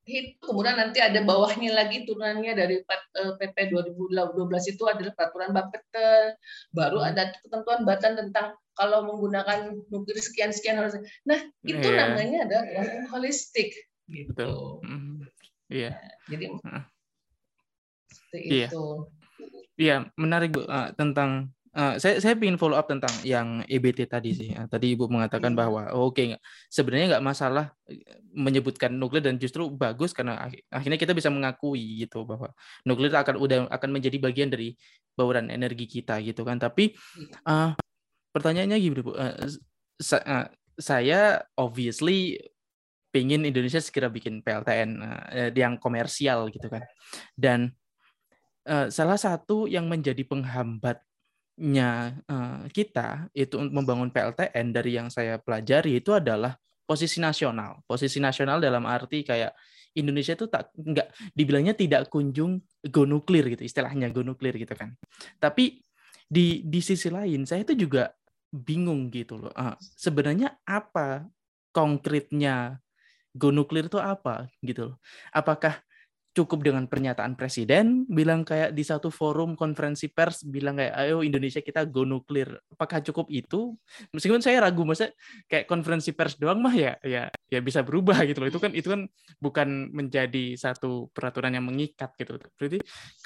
S1: itu kemudian nanti ada bawahnya lagi turunannya dari PP 2012 itu adalah peraturan Bapeten baru ada ketentuan batan tentang kalau menggunakan nuklir sekian sekian harus nah itu yeah. namanya adalah holistik gitu. Betul.
S2: Mm-hmm. Iya.
S1: Nah, jadi uh.
S2: iya. itu. Iya, menarik Bu uh, tentang Uh, saya saya ingin follow up tentang yang EBT tadi sih. Uh, tadi ibu mengatakan hmm. bahwa oh, oke okay, sebenarnya nggak masalah menyebutkan nuklir dan justru bagus karena akhirnya kita bisa mengakui gitu bahwa nuklir akan udah akan menjadi bagian dari bauran energi kita gitu kan. Tapi uh, pertanyaannya gini bu, uh, sa uh, saya obviously pingin Indonesia segera bikin PLTN uh, eh, yang komersial gitu kan. Dan uh, salah satu yang menjadi penghambatnya uh, kita itu membangun PLTN dari yang saya pelajari itu adalah posisi nasional. Posisi nasional dalam arti kayak Indonesia itu tak nggak dibilangnya tidak kunjung go nuklir gitu istilahnya go nuklir gitu kan. Tapi di di sisi lain saya itu juga bingung gitu loh. Sebenarnya apa konkretnya go nuklir itu apa gitu loh. Apakah cukup dengan pernyataan presiden bilang kayak di satu forum konferensi pers bilang kayak ayo Indonesia kita go nuklir apakah cukup itu? Meskipun saya ragu masa kayak konferensi pers doang mah ya ya ya bisa berubah gitu loh. Itu kan itu kan bukan menjadi satu peraturan yang mengikat gitu. Berarti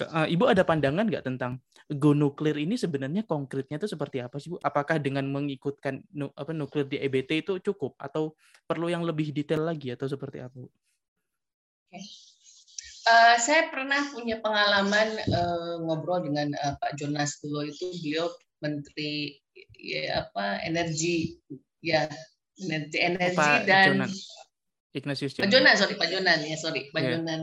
S2: uh, ibu ada pandangan nggak tentang go nuklir ini sebenarnya konkretnya itu seperti apa sih bu? Apakah dengan mengikutkan nu, apa nuklir di EBT itu cukup atau perlu yang lebih detail lagi atau seperti apa bu?
S1: Uh, saya pernah punya pengalaman uh, ngobrol dengan uh, Pak Jonas dulu itu beliau menteri ya apa energi ya energi energi Pak dan Jonan.
S2: Ignatius
S1: Jonan. Pak Jonan sorry Pak Jonan ya sorry Pak yeah. Jonan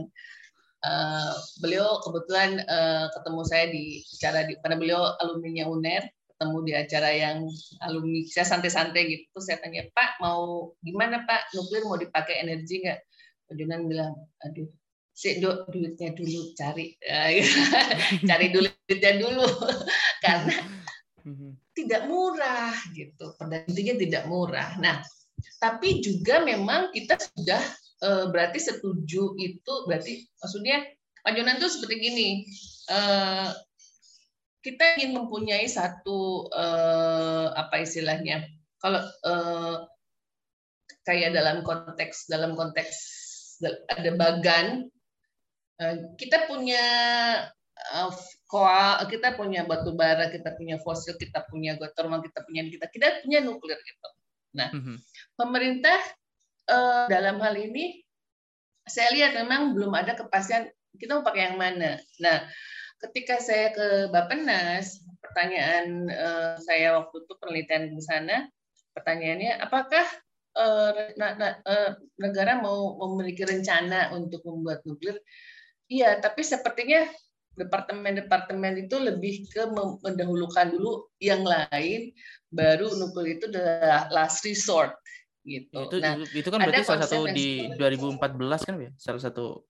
S1: uh, beliau kebetulan uh, ketemu saya di acara di karena beliau alumni UNER ketemu di acara yang alumni saya santai-santai gitu saya tanya Pak mau gimana Pak nuklir mau dipakai energi nggak Pak Jonan bilang aduh si du, duitnya dulu cari cari duitnya dulu. Karena mhm. tidak murah gitu. Pada intinya tidak murah. Nah tapi juga memang kita sudah eh, berarti setuju itu berarti maksudnya Pak Jonan itu seperti gini eh, kita ingin mempunyai satu eh, apa istilahnya kalau kayak dalam konteks dalam konteks ada bagan Eh, kita punya uh, koal, kita punya batu bara, kita punya fosil, kita punya geothermal, kita punya kita, kita punya nuklir gitu. Nah, mm -hmm. pemerintah uh, dalam hal ini saya lihat memang belum ada kepastian kita mau pakai yang mana. Nah, ketika saya ke Bappenas, pertanyaan saya waktu itu penelitian di sana, pertanyaannya apakah negara mau memiliki rencana untuk membuat nuklir? Iya, tapi sepertinya departemen-departemen itu lebih ke mendahulukan dulu yang lain, baru nuklir itu adalah last resort gitu.
S2: Itu, nah, itu kan berarti salah satu di 2014 kan ya, salah satu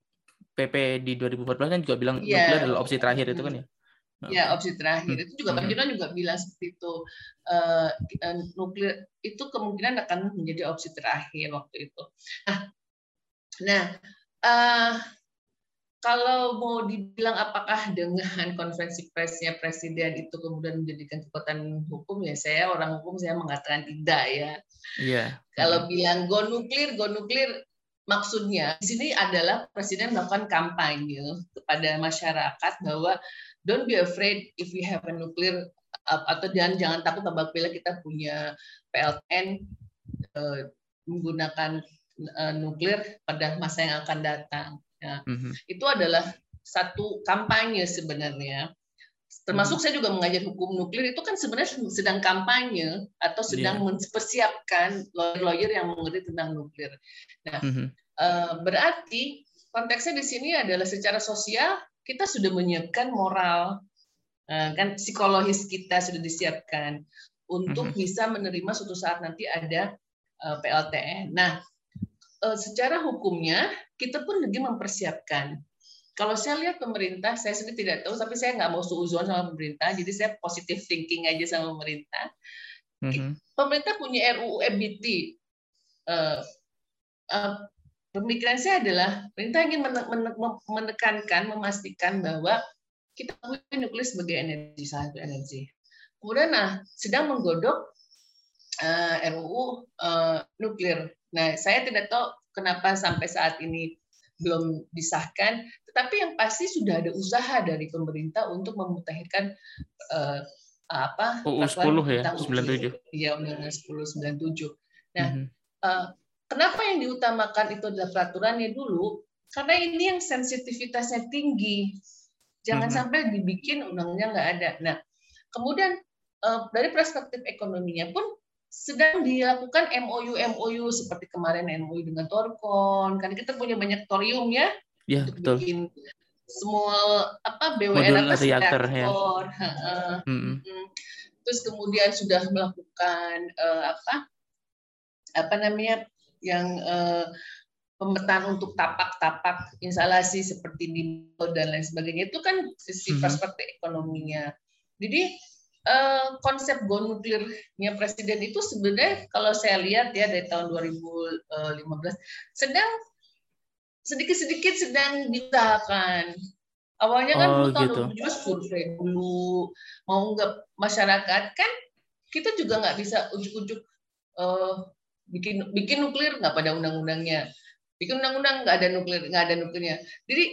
S2: PP di 2014 kan juga bilang yeah. nuklir adalah opsi terakhir itu kan ya.
S1: Ya, opsi terakhir itu juga Pak hmm. juga bilang seperti itu. Uh, nuklir itu kemungkinan akan menjadi opsi terakhir waktu itu. Nah, nah uh, kalau mau dibilang apakah dengan konferensi persnya presiden itu kemudian menjadikan kekuatan hukum ya saya orang hukum saya mengatakan tidak ya.
S2: Iya.
S1: Kalau bilang go nuklir, go nuklir maksudnya di sini adalah presiden melakukan kampanye kepada masyarakat bahwa don't be afraid if we have a nuclear atau jangan jangan takut apabila kita punya PLTN uh, menggunakan uh, nuklir pada masa yang akan datang. Ya. Mm-hmm. Itu adalah satu kampanye sebenarnya. Termasuk mm-hmm. saya juga mengajar hukum nuklir itu kan sebenarnya sedang kampanye atau sedang yeah. mempersiapkan lawyer-lawyer yang mengerti tentang nuklir. Nah, mm-hmm. uh, berarti konteksnya di sini adalah secara sosial kita sudah menyiapkan moral, uh, kan psikologis kita sudah disiapkan untuk mm-hmm. bisa menerima suatu saat nanti ada uh, PLTN. Nah, secara hukumnya kita pun lagi mempersiapkan. Kalau saya lihat pemerintah, saya sendiri tidak tahu, tapi saya nggak mau suuzon sama pemerintah, jadi saya positive thinking aja sama pemerintah. Mm-hmm. Pemerintah punya RUU EBT. Uh, uh, pemikiran saya adalah pemerintah ingin menekankan, memastikan bahwa kita punya nuklir sebagai energi satu energi. Kemudian, nah, sedang menggodok uh, RUU uh, nuklir. Nah, saya tidak tahu kenapa sampai saat ini belum disahkan, tetapi yang pasti sudah ada usaha dari pemerintah untuk memutahirkan uh, apa
S2: UU 10 ya 97
S1: iya undang-undang 10 97 nah mm -hmm. uh, kenapa yang diutamakan itu adalah peraturannya dulu? Karena ini yang sensitivitasnya tinggi. Jangan mm -hmm. sampai dibikin undangnya nggak ada. Nah kemudian uh, dari perspektif ekonominya pun sedang dilakukan MOU MOU seperti kemarin MOU dengan Torkon karena kita punya banyak torium ya,
S2: ya untuk betul. bikin
S1: semua apa BWN apa
S2: reaktor, ya.
S1: hmm. terus kemudian sudah melakukan uh, apa apa namanya yang uh, pemetaan untuk tapak-tapak instalasi seperti di dan lain sebagainya. Itu kan sisi perspektif ekonominya. Jadi Eh, konsep go nuklirnya presiden itu sebenarnya kalau saya lihat ya dari tahun 2015 sedang sedikit-sedikit sedang diusahakan. Awalnya kan oh, tahun gitu. 2017 survei dulu mau nggak masyarakat kan kita juga nggak bisa ujuk-ujuk uh, bikin bikin nuklir nggak pada undang-undangnya bikin undang-undang nggak ada nuklir nggak ada nuklirnya jadi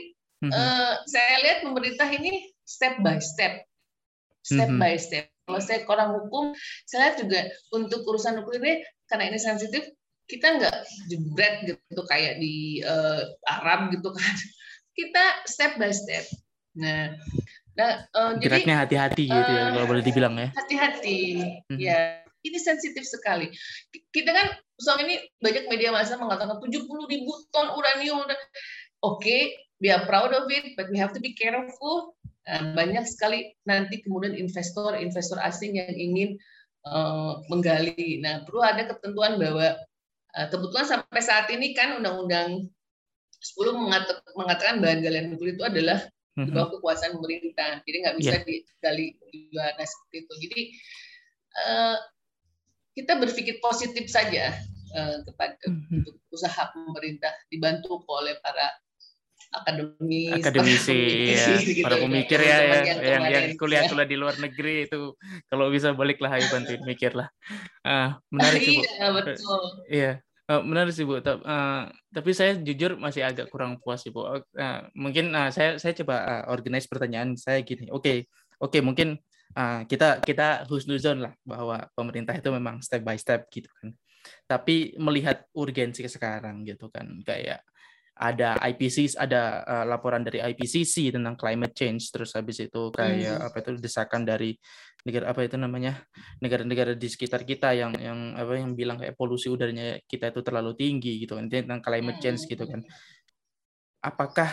S1: mm -hmm. uh, saya lihat pemerintah ini step by step step mm -hmm. by step. Kalau saya orang hukum, saya lihat juga untuk urusan hukum ini karena ini sensitif, kita nggak jebret gitu kayak di uh, Arab gitu kan. Kita step by step. Nah,
S2: nah uh, geraknya hati-hati gitu ya kalau boleh dibilang ya.
S1: Hati-hati, mm -hmm. ya. Ini sensitif sekali. Kita kan selama ini banyak media massa mengatakan 70 ribu ton uranium. Oke, okay, we are proud of it, but we have to be careful Eh, banyak sekali nanti kemudian investor-investor asing yang ingin uh, menggali. Nah, perlu ada ketentuan bahwa uh, kebetulan sampai saat ini kan Undang-Undang 10 mengatakan bahan galian nuklir itu adalah di bawah mhm. kekuasaan pemerintah, jadi nggak bisa yeah. digali di mana seperti itu. Jadi uh, kita berpikir positif saja uh, kepada mm -hmm. usaha pemerintah dibantu oleh para akademis.
S2: Akademisi ya, gitu, para pemikir ya, ya yang yang, yang kuliah-kuliah di luar negeri itu kalau bisa baliklah ayo bantuin mikir lah uh, menarik sih bu. Iya betul. Iya. Uh, menarik sih bu. Uh, tapi saya jujur masih agak kurang puas sih bu. Uh, mungkin uh, saya saya coba uh, organize pertanyaan saya gini. Oke okay, oke okay, mungkin uh, kita kita husnuzon lah bahwa pemerintah itu memang step by step gitu kan. Tapi melihat urgensi sekarang gitu kan kayak ada IPCC ada uh, laporan dari IPCC tentang climate change terus habis itu kayak hmm. apa itu desakan dari negara apa itu namanya negara-negara di sekitar kita yang yang apa yang bilang kayak polusi udaranya kita itu terlalu tinggi gitu intinya tentang climate change gitu kan apakah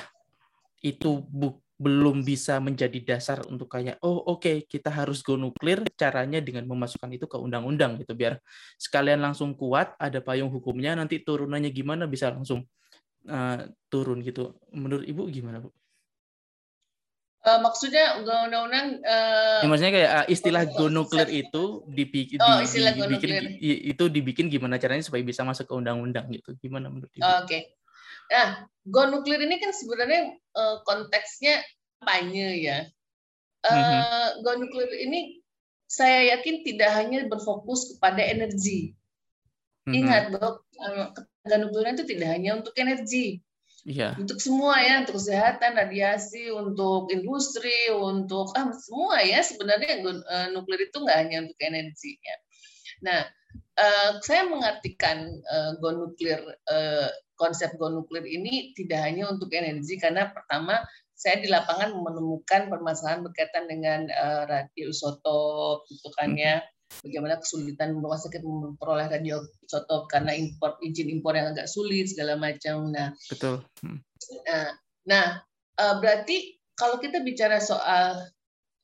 S2: itu bu belum bisa menjadi dasar untuk kayak oh oke okay, kita harus go nuklir caranya dengan memasukkan itu ke undang-undang gitu biar sekalian langsung kuat ada payung hukumnya nanti turunannya gimana bisa langsung uh, turun gitu. Menurut Ibu gimana, Bu?
S1: Uh, maksudnya undang-undang uh,
S2: ya, maksudnya kayak uh, istilah go nuklir itu dibikin oh, istilah dibikin itu dibikin gimana caranya supaya bisa masuk ke undang-undang gitu. Gimana menurut Ibu?
S1: Oke. Okay. Nah, go nuklir ini kan sebenarnya uh, konteksnya kampanye ya. Uh, mm-hmm. Go nuklir ini saya yakin tidak hanya berfokus kepada energi. Mm-hmm. Ingat, Dok, tenaga nuklir itu tidak hanya untuk energi, Iya. Untuk semua ya, untuk kesehatan, radiasi, untuk industri, untuk ah, semua ya sebenarnya uh, nuklir itu nggak hanya untuk energinya. Nah, uh, saya mengartikan uh, go nuklir uh, konsep go nuklir ini tidak hanya untuk energi karena pertama saya di lapangan menemukan permasalahan berkaitan dengan uh, radioisotop itu kan ya bagaimana kesulitan rumah sakit memperoleh radioisotop karena impor izin impor yang agak sulit segala macam. Nah,
S2: betul. Hmm.
S1: Nah, nah uh, berarti kalau kita bicara soal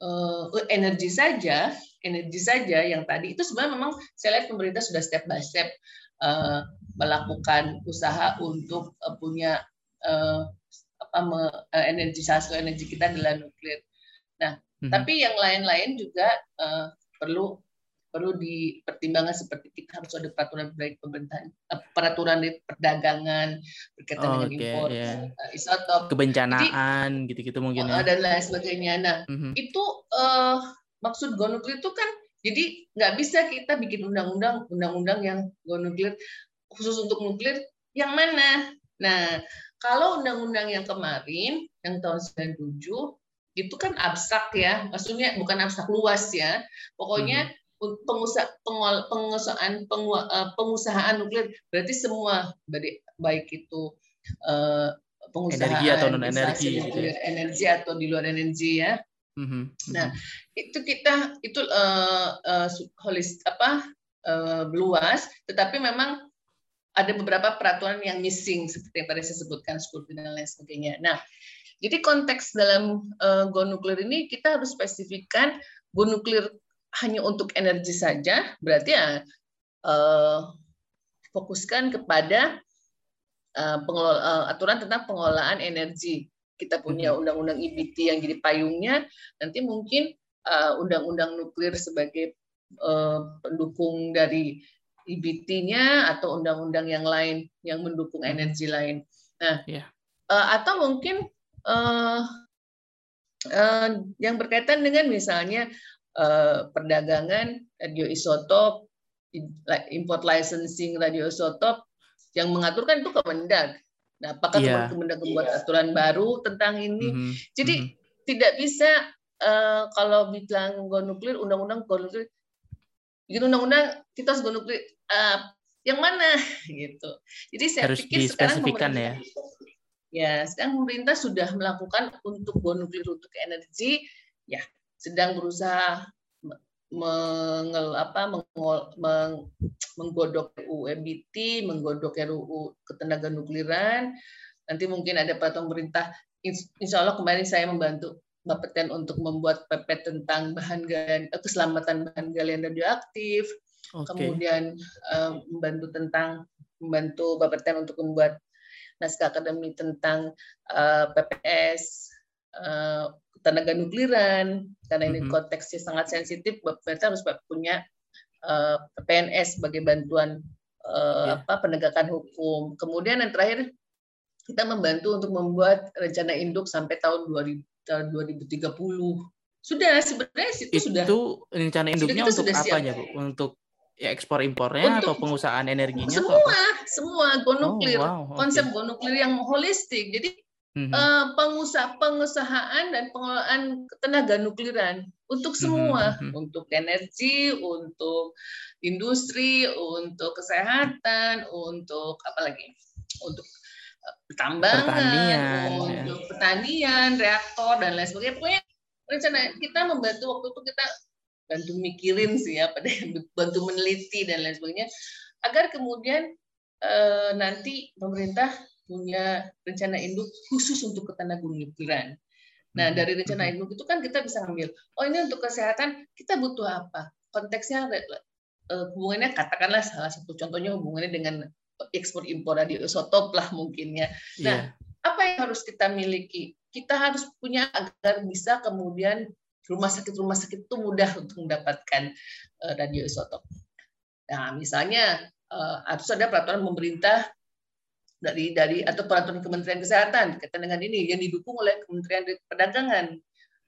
S1: uh, energi saja, energi saja yang tadi itu sebenarnya memang saya lihat pemerintah sudah step by step uh, melakukan usaha untuk uh, punya uh, apa me, uh, energisasi energi kita adalah nuklir. Nah, hmm. tapi yang lain-lain juga uh, perlu perlu dipertimbangkan seperti kita harus ada peraturan baik pemerintahan eh, peraturan di perdagangan berkaitan oh, dengan okay, impor yeah. uh, isotop
S2: kebencanaan gitu-gitu mungkin ya.
S1: dan lain sebagainya nah mm-hmm. itu uh, maksud go nuklir itu kan jadi nggak bisa kita bikin undang-undang undang-undang yang go nuklir khusus untuk nuklir yang mana nah kalau undang-undang yang kemarin yang tahun 97 itu kan abstrak ya, maksudnya bukan abstrak luas ya. Pokoknya hmm pengusaha pengusahaan eh, pengusahaan nuklir berarti semua baik itu uh, pengusahaan
S2: energi atau non energi
S1: gitu ya. energi atau di luar energi ya mm-hmm. nah itu kita itu uh, uh, holis apa uh, luas tetapi memang ada beberapa peraturan yang missing seperti yang tadi saya sebutkan sekuriti dan lain sebagainya nah jadi konteks dalam uh, go nuklir ini kita harus spesifikkan go nuklir hanya untuk energi saja, berarti ya uh, fokuskan kepada pengelola, uh, aturan tentang pengelolaan energi. Kita punya mm-hmm. undang-undang IBT yang jadi payungnya, nanti mungkin undang-undang nuklir sebagai pendukung dari IBT-nya atau undang-undang yang lain yang mendukung mm-hmm. energi lain. Nah, yeah. uh, atau mungkin uh, uh, yang berkaitan dengan misalnya Eh, perdagangan radioisotop, import licensing radioisotop yang mengaturkan itu Kemendag. Nah, apakah yeah. Kemendag membuat yeah. aturan baru tentang ini? Mm-hmm. Jadi mm-hmm. tidak bisa uh, kalau bilang go nuklir, undang-undang go nuklir, gitu undang-undang kita harus go nuklir. Uh, yang mana gitu. Jadi saya
S2: harus pikir sekarang ya.
S1: Ya, sekarang pemerintah sudah melakukan untuk go nuklir untuk energi, ya sedang berusaha mengel, apa, mengol, meng, menggodok RUU MBT, menggodok RUU ketenaga nukliran. Nanti mungkin ada peraturan pemerintah. Insya Allah kemarin saya membantu Bapeten untuk membuat PP tentang bahan galian, eh, keselamatan bahan galian radioaktif. Okay. Kemudian um, membantu tentang membantu Bapeten untuk membuat naskah akademik tentang uh, PPS uh, tenaga nukliran. Karena ini mm-hmm. konteksnya sangat sensitif berarti harus punya uh, eh, PNS sebagai bantuan uh, yeah. apa penegakan hukum. Kemudian yang terakhir kita membantu untuk membuat rencana induk sampai tahun 2000, tahun 2030 sudah sebenarnya itu, itu sudah.
S2: itu rencana induknya untuk apa ya bu? Untuk ya ekspor impornya untuk atau pengusahaan energinya
S1: semua atau semua go nuklir. Oh, wow, okay. konsep go nuklir yang holistik. Jadi mm-hmm. uh, pengusaha pengusahaan dan pengelolaan tenaga nukliran untuk mhm, semua, mm-hmm. untuk energi, untuk industri, untuk kesehatan, untuk apa lagi, untuk tambangan,
S2: pertanian,
S1: untuk ya. pertanian, reaktor dan lain sebagainya. Pokoknya rencana kita membantu waktu itu kita bantu mikirin sih ya, pada bantu meneliti dan lain sebagainya agar kemudian eh, nanti pemerintah punya rencana induk khusus untuk ketenagaan nukliran. Nah, hmm. dari rencana hmm. induk itu kan kita bisa ngambil, oh ini untuk kesehatan kita butuh apa? Konteksnya eh, hubungannya katakanlah salah satu contohnya hubungannya dengan ekspor impor radioisotop lah mungkin ya. Nah, yeah. apa yang harus kita miliki? Kita harus punya agar bisa kemudian rumah sakit rumah sakit itu mudah untuk mendapatkan uh, radioisotop. Nah, misalnya uh, harus ada peraturan pemerintah dari dari atau peraturan Kementerian Kesehatan kaitan dengan ini yang didukung oleh Kementerian Perdagangan.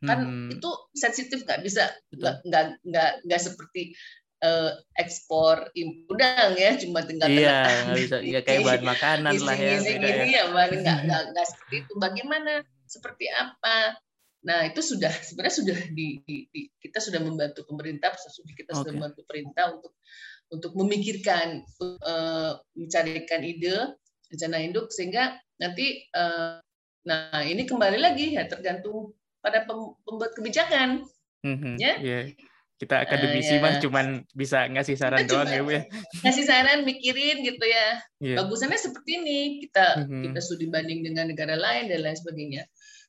S1: Kan hmm. itu sensitif nggak? Bisa nggak nggak nggak seperti uh, ekspor udang ya cuma tinggal
S2: iya nggak bisa ya kayak bahan makanan lah ya
S1: ini ya, ya bahan nggak nggak seperti itu. Bagaimana? Seperti apa? Nah, itu sudah sebenarnya sudah di, di, di kita sudah membantu pemerintah, kita sudah membantu pemerintah untuk untuk memikirkan uh, mencarikan ide rencana induk sehingga nanti uh, nah ini kembali lagi ya tergantung pada pembuat kebijakan
S2: mm-hmm, ya yeah. kita akademisi uh, ya. mah cuman bisa ngasih saran doang ya Bu ya
S1: ngasih saran mikirin gitu ya yeah. bagusannya seperti ini kita mm-hmm. kita studi banding dengan negara lain dan lain sebagainya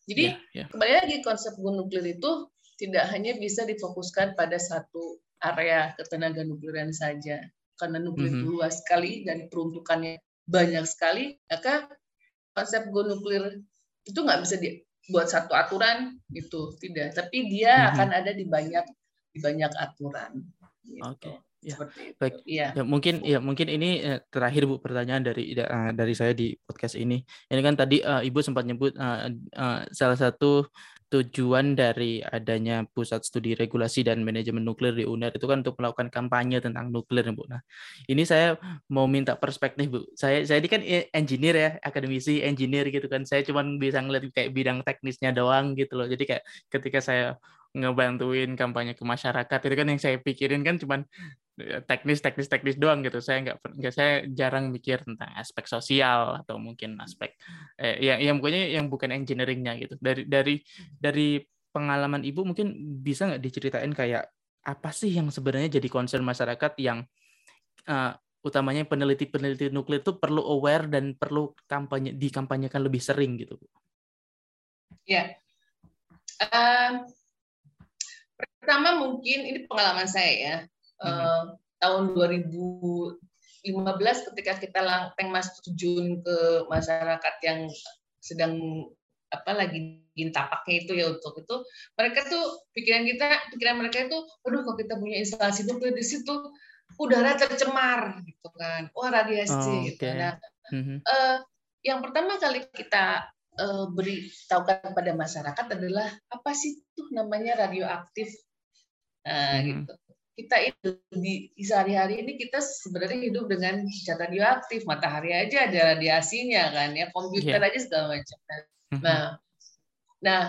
S1: jadi yeah, yeah. kembali lagi konsep gunung nuklir itu tidak hanya bisa difokuskan pada satu area ketenaga nukliran saja karena nuklir mm -hmm. luas sekali dan peruntukannya banyak sekali maka konsep go nuklir itu nggak bisa dibuat satu aturan gitu tidak tapi dia mm -hmm. akan ada di banyak di banyak aturan gitu.
S2: oke okay. Ya, baik. Ya. ya mungkin ya mungkin ini eh, terakhir Bu pertanyaan dari uh, dari saya di podcast ini. Ini kan tadi uh, Ibu sempat nyebut uh, uh, salah satu tujuan dari adanya pusat studi regulasi dan manajemen nuklir di UNER itu kan untuk melakukan kampanye tentang nuklir Bu. Nah, ini saya mau minta perspektif Bu. Saya saya ini kan engineer ya, akademisi engineer gitu kan. Saya cuma bisa ngeliat kayak bidang teknisnya doang gitu loh. Jadi kayak ketika saya ngebantuin kampanye ke masyarakat itu kan yang saya pikirin kan cuman teknis teknis teknis doang gitu. Saya nggak nggak saya jarang mikir tentang aspek sosial atau mungkin aspek eh, yang yang pokoknya yang bukan engineeringnya gitu. Dari dari dari pengalaman ibu mungkin bisa nggak diceritain kayak apa sih yang sebenarnya jadi concern masyarakat yang uh, utamanya peneliti-peneliti nuklir itu perlu aware dan perlu kampanye dikampanyekan lebih sering gitu
S1: Ya, um, Pertama mungkin ini pengalaman saya ya. Hmm. Uh, tahun 2015 ketika kita langteng mas terjun ke masyarakat yang sedang apa lagi tapaknya itu ya untuk itu mereka tuh pikiran kita pikiran mereka itu aduh kalau kita punya instalasi nuklir di situ udara tercemar gitu kan wah radiasi oh, gitu nah mm-hmm. uh, yang pertama kali kita uh, beritahukan pada masyarakat adalah apa sih tuh namanya radioaktif Nah, hmm. gitu. Kita itu di, di sehari-hari ini kita sebenarnya hidup dengan zat radioaktif. Matahari aja ada radiasinya kan ya, komputer yeah. aja segala macam. Hmm. Nah, nah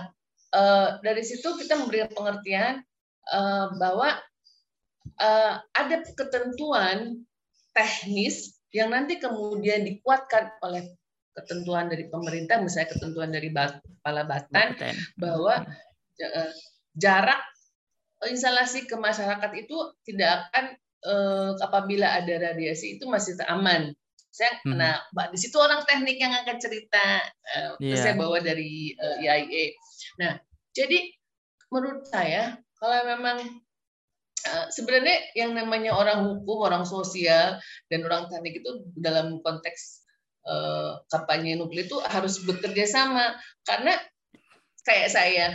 S1: uh, dari situ kita memberikan pengertian uh, bahwa uh, ada ketentuan teknis yang nanti kemudian dikuatkan oleh ketentuan dari pemerintah, misalnya ketentuan dari kepala batan, bahwa jarak instalasi ke masyarakat itu tidak akan eh, apabila ada radiasi itu masih aman. Saya, hmm. nah, di situ orang teknik yang akan cerita, uh, yeah. saya bawa dari uh, eh, IAEA. Nah, jadi menurut saya kalau memang uh, sebenarnya yang namanya orang hukum, orang sosial, dan orang teknik itu dalam konteks uh, kampanye nuklir itu harus bekerja sama karena kayak saya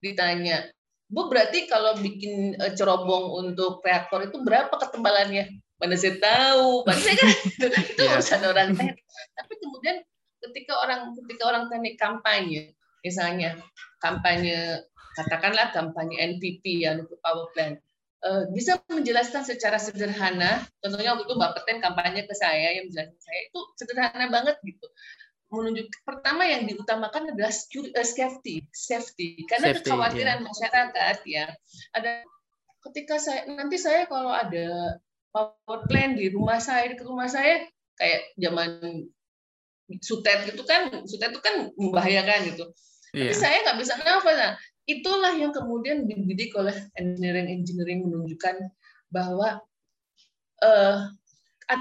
S1: ditanya Bu berarti kalau bikin uh, cerobong untuk reaktor itu berapa ketebalannya? Mana saya tahu, mana saya kan itu yeah. urusan orang teknik. Tapi kemudian ketika orang ketika orang teknik kampanye, misalnya kampanye katakanlah kampanye NPP ya untuk power plant, uh, bisa menjelaskan secara sederhana. Contohnya waktu itu Mbak Peten kampanye ke saya yang menjelaskan saya itu sederhana banget gitu menunjuk pertama yang diutamakan adalah eh, safety, safety karena safety, kekhawatiran yeah. masyarakat ya. Ada ketika saya nanti saya kalau ada power plant di rumah saya di rumah saya kayak zaman sutet itu kan sutet itu kan membahayakan gitu. Yeah. Tapi iya. saya nggak bisa nafas. Nah, itulah yang kemudian dididik oleh engineering engineering menunjukkan bahwa uh,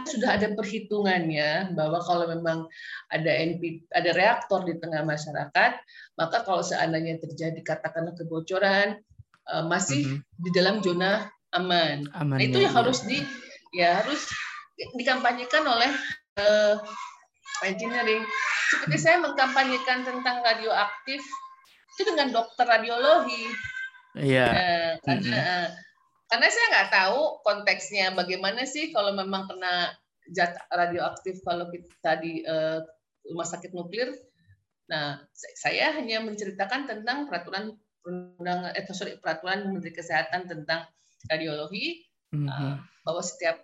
S1: sudah ada perhitungannya bahwa kalau memang ada NP, ada reaktor di tengah masyarakat, maka kalau seandainya terjadi katakanlah kebocoran uh, masih mm -hmm. di dalam zona aman. aman nah, itu ya, yang harus di ya harus dikampanyekan oleh uh, engineering. Seperti saya mengkampanyekan tentang radioaktif itu dengan dokter radiologi.
S2: Iya.
S1: Uh, karena mm -hmm. Karena saya nggak tahu konteksnya bagaimana sih kalau memang kena zat radioaktif kalau kita di uh, rumah sakit nuklir. Nah, saya hanya menceritakan tentang peraturan perundangan eh sorry peraturan Menteri Kesehatan tentang radiologi mm -hmm. uh, bahwa setiap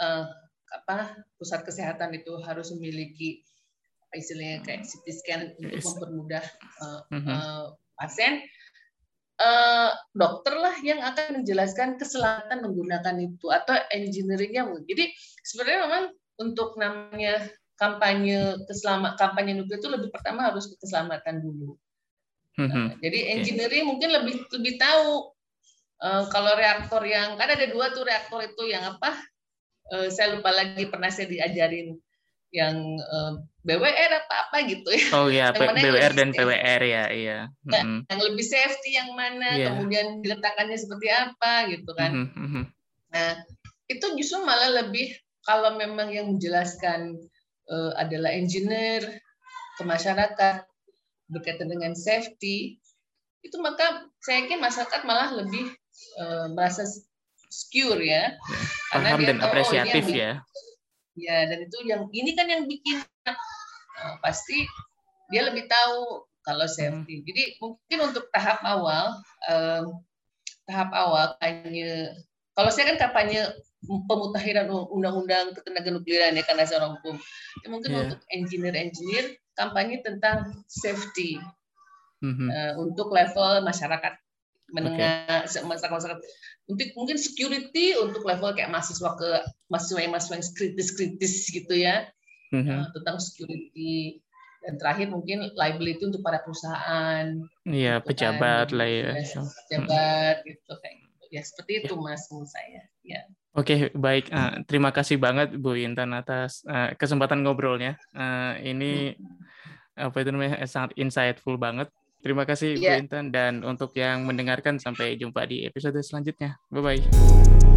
S1: uh, apa pusat kesehatan itu harus memiliki istilahnya kayak CT scan untuk mempermudah uh, uh, pasien. Uh, dokter lah yang akan menjelaskan keselamatan menggunakan itu atau engineeringnya. Jadi sebenarnya memang untuk namanya kampanye keselamat kampanye nuklir itu lebih pertama harus keselamatan dulu. Uh, jadi engineering mungkin lebih lebih tahu uh, kalau reaktor yang kan ada dua tuh reaktor itu yang apa? Uh, saya lupa lagi pernah saya diajarin yang uh, BWR apa apa gitu ya.
S2: Oh iya, BWR dan PWR ya, iya.
S1: Nah, mm-hmm. Yang lebih safety yang mana, yeah. kemudian diletakkannya seperti apa gitu kan. Mm-hmm. Nah, itu justru malah lebih kalau memang yang menjelaskan uh, adalah engineer ke masyarakat berkaitan dengan safety, itu maka saya yakin masyarakat malah lebih uh, merasa secure ya.
S2: Yeah. Paham dan tahu, apresiatif oh, ya
S1: ya dan itu yang ini kan yang bikin uh, pasti dia lebih tahu kalau safety. Jadi mungkin untuk tahap awal uh, tahap awal kampanye kalau saya kan kampanye pemutakhiran undang-undang ketenaga nukliran ya karena seorang hukum. Ya, mungkin yeah. untuk engineer-engineer kampanye tentang safety mm -hmm. uh, untuk level masyarakat menengah okay. masyarakat masyarakat untuk mungkin security untuk level kayak mahasiswa ke mahasiswa yang mahasiswa yang kritis-kritis gitu ya mm-hmm. uh, tentang security dan terakhir mungkin liability untuk para perusahaan
S2: iya gitu pejabat kan, lah
S1: ya, pejabat hmm. gitu kayak gitu. ya seperti itu ya. mas menurut saya ya
S2: Oke, baik. Uh, terima kasih banget Bu Intan atas uh, kesempatan ngobrolnya. Uh, ini hmm. apa itu namanya sangat insightful banget. Terima kasih yeah. Bu Intan dan untuk yang mendengarkan sampai jumpa di episode selanjutnya. Bye bye.